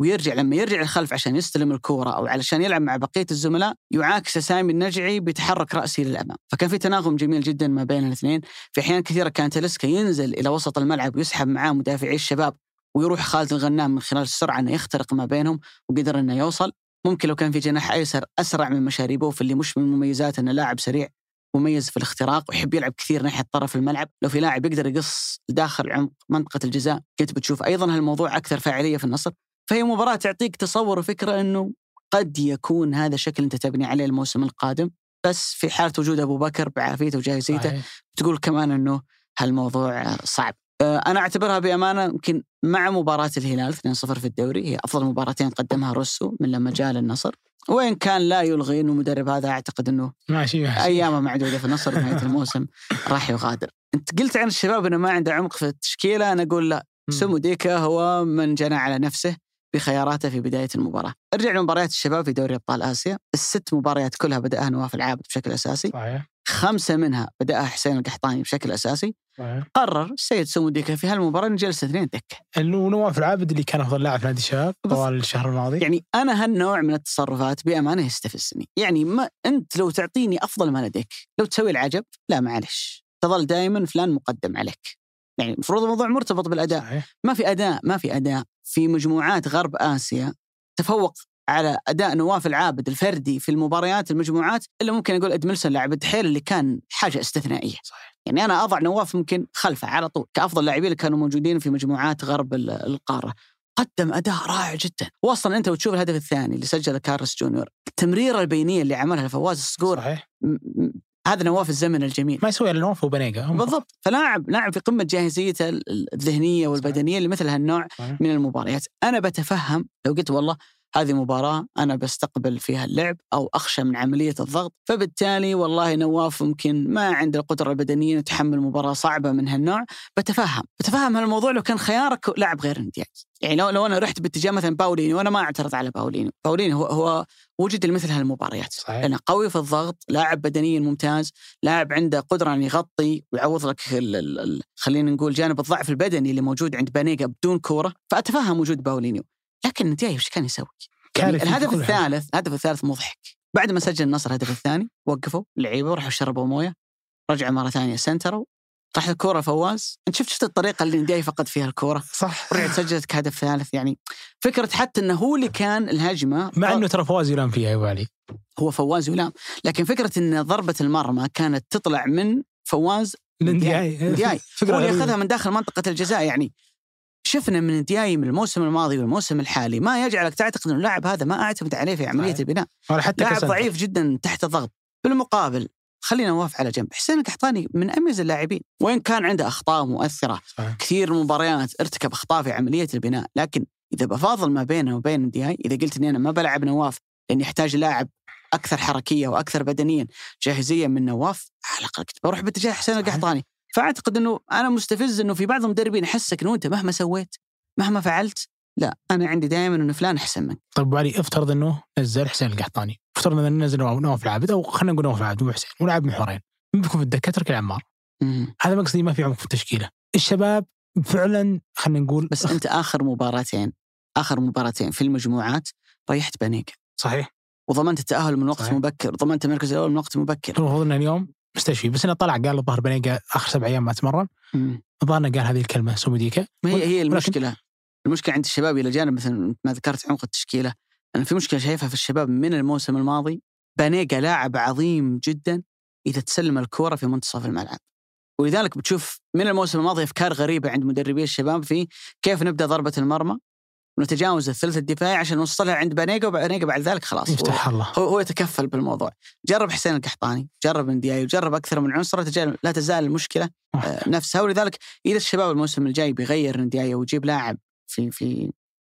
ويرجع لما يرجع الخلف عشان يستلم الكورة أو علشان يلعب مع بقية الزملاء يعاكس سامي النجعي بيتحرك رأسي للأمام، فكان في تناغم جميل جدا ما بين الاثنين، في أحيان كثيرة كان تلسكا ينزل إلى وسط الملعب ويسحب معاه مدافعي الشباب ويروح خالد الغنام من خلال السرعة إنه يخترق ما بينهم وقدر إنه يوصل، ممكن لو كان في جناح أيسر أسرع من مشاريبوف اللي مش من مميزاته إنه لاعب سريع مميز في الاختراق ويحب يلعب كثير ناحية طرف الملعب، لو في لاعب يقدر يقص داخل عمق منطقة الجزاء كنت بتشوف أيضا هالموضوع أكثر فاعلية في النصر، فهي مباراة تعطيك تصور وفكرة أنه قد يكون هذا الشكل أنت تبني عليه الموسم القادم بس في حالة وجود أبو بكر بعافيته وجاهزيته صحيح. تقول كمان أنه هالموضوع صعب. آه، أنا أعتبرها بأمانة يمكن مع مباراة الهلال 2-0 في الدوري هي أفضل مباراتين قدمها روسو من لما جاء للنصر. وإن كان لا يلغي أنه المدرب هذا أعتقد أنه ماشي ماشي. أيامه معدودة في النصر بنهاية الموسم راح يغادر. أنت قلت عن الشباب أنه ما عنده عمق في التشكيلة أنا أقول لا. سمو ديكا هو من جنى على نفسه. بخياراته في بداية المباراة. ارجع لمباريات الشباب في دوري أبطال آسيا، الست مباريات كلها بدأها نواف العابد بشكل أساسي، صحيح. خمسة منها بدأها حسين القحطاني بشكل أساسي. قرر السيد سموديكا في هالمباراة إنه جلس اثنين دكة. إنه نواف العابد اللي كان أفضل لاعب في نادي الشباب طوال الشهر الماضي. يعني أنا هالنوع من التصرفات بأمانة يستفزني. يعني ما أنت لو تعطيني أفضل ما لديك لو تسوي العجب لا معلش. تظل دائما فلان مقدم عليك. يعني المفروض الموضوع مرتبط بالأداء. صحيح. ما في أداء ما في أداء. في مجموعات غرب آسيا تفوق على أداء نواف العابد الفردي في المباريات المجموعات إلا ممكن أقول ادملسون لاعب الدحيل اللي كان حاجة استثنائية. صحيح. يعني أنا أضع نواف ممكن خلفه على طول كأفضل لاعبين اللي كانوا موجودين في مجموعات غرب ال- القارة. قدم أداء رائع جدا. واصلا أنت وتشوف الهدف الثاني اللي سجله كارلس جونيور التمريره البينية اللي عملها فواز الصقور صحيح. هذا نواف الزمن الجميل. ما يسوي إلا نواف وبنيقة. هم بالضبط. فلاعب لاعب في قمة جاهزيته ال- ال- الذهنيه والبدنية لمثل هالنوع. من المباريات. أنا بتفهم لو قلت والله هذه مباراة أنا بستقبل فيها اللعب أو أخشى من عملية الضغط فبالتالي والله نواف ممكن ما عنده القدرة البدنية يتحمل مباراة صعبة من هالنوع. بتفهم بتفهم هالموضوع لو كان خيارك لاعب غير إندياز. يعني لو لو أنا رحت باتجاه مثلا باوليني وأنا ما أعترض على باوليني باوليني هو هو وجد لمثل هالمباريات. صحيح. لأنه قوي في الضغط، لاعب بدنيا ممتاز، لاعب عنده قدرة إن يغطي ويعوض لك ال ال ال خلينا نقول جانب الضعف البدني اللي موجود عند بانيجا بدون كورة، فأتفهم وجود باولينيو، لكن ندياي إيش كان يسوي؟ يعني الهدف. الثالث الهدف الثالث مضحك بعد ما سجل النصر الهدف الثاني وقفوا اللعيبه وراحوا شربوا موية رجعوا مرة ثانية سنتروا راح الكورة فواز. انت شفت شفت الطريقة اللي ندياي فقد فيها الكورة؟ صح. ورجعت سجلت هدف ثالث. يعني فكرة حتى إنه هو اللي كان الهجمة. مع إنه ترى فواز يلام فيها يا أبو علي. هو فواز ولام لكن فكرة إن ضربة المرمى كانت تطلع من فواز ندياي ندياي فكرة هو اللي. ياخذها من داخل منطقة الجزاء. يعني شفنا من ندياي من الموسم الماضي والموسم الحالي ما يجعلك تعتقد إنه اللاعب هذا ما أعتمد عليه في عملية صحيح. البناء حتى لاعب ك center. ضعيف جدا تحت الضغط بالمقابل خلينا نواف على جنب حسين القحطاني من أميز اللاعبين وين كان عنده أخطاء مؤثرة صحيح. كثير مباريات ارتكب أخطاء في عملية البناء لكن إذا بفاضل ما بينه وبين ندياي إذا قلت إني أنا ما بلعب نواف لاني احتاج لاعب أكثر حركية وأكثر بدنيا جاهزية من نواف على الأقل كنت بروح باتجاه حسين. القحطاني فأعتقد إنه أنا مستفز إنه في بعض المدربين يحسك إنه أنت مهما سويت مهما فعلت لا أنا عندي دائما إنه فلان أحسن منك. طيب ابو علي افترض إنه نزل حسين القحطاني. افترض إنه نزل نواف العابد أو خلينا نقول نواف العابد مو حسين ولعب محورين مين بيكون في الدكه تركي العمار مم. هذا مقصدي ما في عمق في التشكيلة. الشباب فعلا خلينا نقول بس أنت آخر مباراتين آخر مباراتين في المجموعات ريحت بانيكا صحيح. وضمنت التأهل من وقت صحيح. مبكر ضمنت المركز الأول من وقت مبكر. المفروض إنه اليوم مستشفي. بس إنه طلع قال الظاهر بنيقة آخر سبع أيام ما تمرن. الظاهر قال هذه الكلمة سوموديكا ما هي هي المشكلة. المشكلة عند الشباب إلى جانب مثل ما ذكرت عمق التشكيلة أنا في مشكلة شايفها في الشباب من الموسم الماضي. بانيجا لاعب عظيم جدا إذا تسلم الكورة في منتصف الملعب. ولذلك بتشوف من الموسم الماضي أفكار غريبة عند مدربي الشباب في كيف نبدأ ضربة المرمى. ونتجاوز الثلث الدفاعي عشان نوصلها عند بانيجا وبانيجا بعد ذلك خلاص يفتح الله. هو هو يتكفل بالموضوع. جرب حسين القحطاني جرب اندياي وجرب أكثر من عنصر لا تزال- المشكلة آه، نفسها. ولذلك إذا الشباب الموسم الجاي بيغير ندياي ويجيب لاعب في في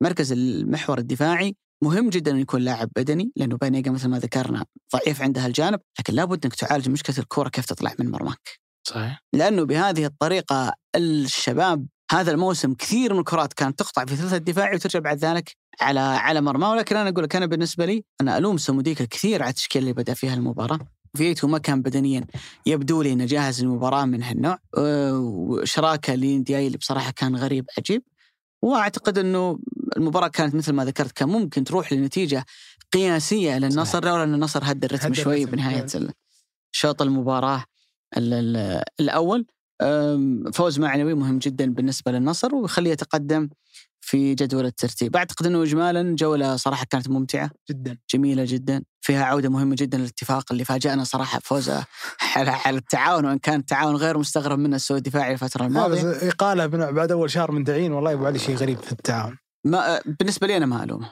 مركز المحور الدفاعي مهم جدا إنه يكون لاعب بدني لأنه بانيجا مثل ما ذكرنا ضعيف عند هالجانب لكن لابد إنك تعالج مشكلة الكره كيف تطلع من مرماك. صحيح. لأنه بهذه الطريقة الشباب هذا الموسم كثير من الكرات كانت تقطع في ثلث الدفاعي وترجع بعد ذلك على على مرمى. ولكن أنا أقول لك أنا بالنسبة لي أنا ألوم سموديكا كثير على التشكيلة اللي بدأ فيها المباراة. فيتو ما كان بدنيا يبدو لي إنه جاهز للمباراة من هالنوع. أه، وإشراكه لندياي اللي بصراحة كان غريب عجيب. وأعتقد إنه المباراة كانت مثل ما ذكرت كان ممكن تروح لنتيجة قياسية للنصر لولا ان النصر هدى الرتم شوي بنهاية شوط المباراة ال- ال- الأول. فوز معنوي مهم جدا بالنسبة للنصر ويخليه يتقدم في جدول الترتيب. أعتقد إنه اجمالا جولة صراحة كانت ممتعة. جدا. جميلة جدا. فيها عودة مهمة جدا للاتفاق اللي فاجأنا صراحة بفوزه على على التعاون وإن كان التعاون غير مستغرب منه السوء الدفاعي الفترة لا بس بن- بعد أول شهر من تعيين والله ابو علي شيء غريب في التعاون. ما بالنسبة لي أنا ما ألومه.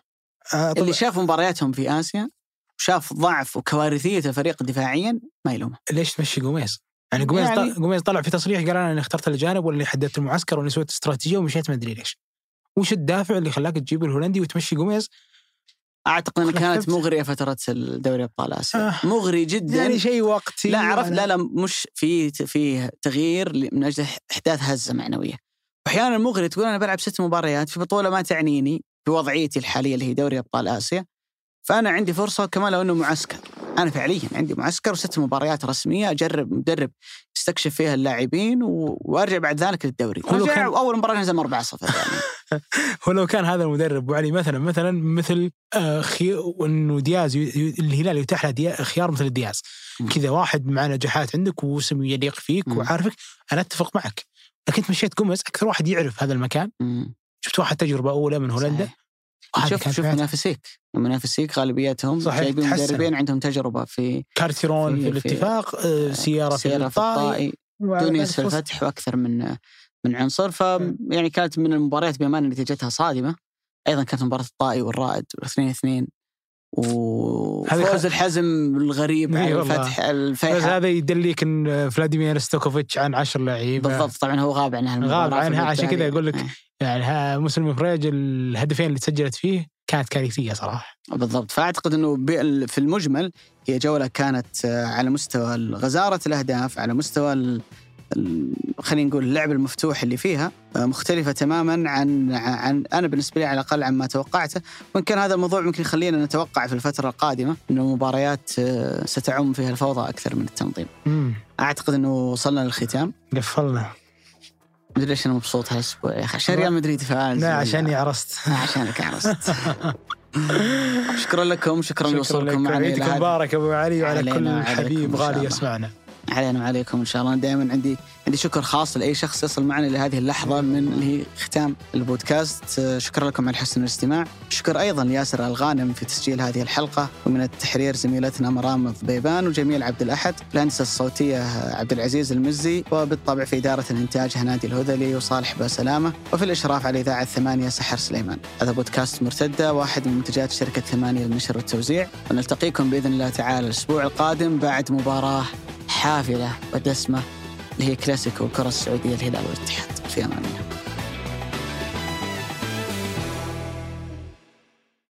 آه اللي شاف مبارياتهم في آسيا وشاف ضعف وكوارثية الفريق دفاعيا ما يلومه. ليش تمشي قميص؟ يعني قميص يعني- قميص طلع في تصريح قال أنا اللي اخترت الجانب ولا اللي حددت المعسكر ولا سويت استراتيجية ومشيت ما أدري ليش. وش الدافع اللي خلاك تجيب الهولندي وتمشي قميص؟ أعتقد انها كانت. مغرية فترة الدوري أبطال آسيا آه. مغري جدا يعني شيء وقتي لا عرفت لا لا مش في في تغيير من أجل إحداث هزة معنوية واحيانا مغري تقول أنا بلعب ست مباريات في بطولة ما تعنيني بوضعيتي الحالية اللي هي دوري أبطال آسيا فأنا عندي فرصة كمان لو إنه معسكر أنا فعليا عندي معسكر وست مباريات رسمية أجرب مدرب يستكشف فيها اللاعبين و... وأرجع بعد ذلك للدوري ارجع كان- أول مباراة نزل 4 0 يعني ولو كان هذا المدرب أبو علي مثلا مثلا مثل آه، خي... إنه دياز ي... الهلال يتاح له دي... خيار مثل دياز. كذا واحد مع نجاحات عندك واسم يليق فيك مم. وعارفك أنا أتفق معك لكن انت مشيت قمص أكثر واحد يعرف هذا المكان مم. شفت واحد تجربة أولى من هولندا صحيح. شوف شوف. منافسيك منافسيك غالبيتهم صحيح، جايبين. مدربين عندهم تجربة في كارتيرون في, في- الاتفاق آه، سيارة في سيارة في الطائي تونس في. الفتح وأكثر من من عنصر ف يعني كانت من المباريات بامانه نتيجتها صادمة أيضا كانت مباراة الطائي والرائد 2 2 هذه وفوز الحزم الغريب على. الفتح بس الفيحاء هذا يدليك إن فلاديمير ستوكوفيتش عن عشر لعيبة بالضبط طبعا هو غاب عنها غاب عنها عشان كذا أقول لك إيه. يعني ها مسلم فريج الهدفين اللي تسجلت فيه كانت كارثية صراحة. بالضبط. فأعتقد إنه في المجمل هي جولة كانت آه، على مستوى غزارة الأهداف على مستوى خلينا نقول اللعب المفتوح اللي فيها آه، مختلفة تماما عن عن أنا بالنسبة لي على الأقل عما توقعته. وإن كان هذا الموضوع ممكن يخلينا نتوقع في الفترة القادمة إنه المباريات آه، ستعم فيها الفوضى أكثر من التنظيم. امم أعتقد إنه وصلنا للختام. قفلنا. مدري ليش أنا مبسوط هالاسبوع يا أخي عشان ريال مدريد فاز لا عشاني عرست. عشانك عرست. شكرا لكم شكرا لوصولكم لك. معنا هذا- مبارك أبو علي وعلى كل حبيب غالي. يسمعنا. علينا وعليكم إن شاء الله. دائما عندي عندي شكر خاص لأي شخص يصل معنا لهذه اللحظة من اللي هي ختام البودكاست. شكرا لكم على حسن الاستماع. شكر أيضا لياسر ألغانم في تسجيل هذه الحلقة. ومن التحرير زميلتنا مرام الضبيبان وجميل عبد الأحد. الهندسة الصوتية عبد العزيز المزي. وبالطبع في إدارة الإنتاج هنادي الهذلي وصالح باسلامه وفي الإشراف على إذاعة ثمانية سحر سليمان. هذا بودكاست مرتدة واحد من منتجات شركة ثمانية للنشر والتوزيع. ونلتقيكم بإذن الله تعالى الأسبوع القادم بعد مباراة حافلة ودسمة اللي هي كلاسيكو الكره السعودية الهلال والاتحاد. في أمان الله.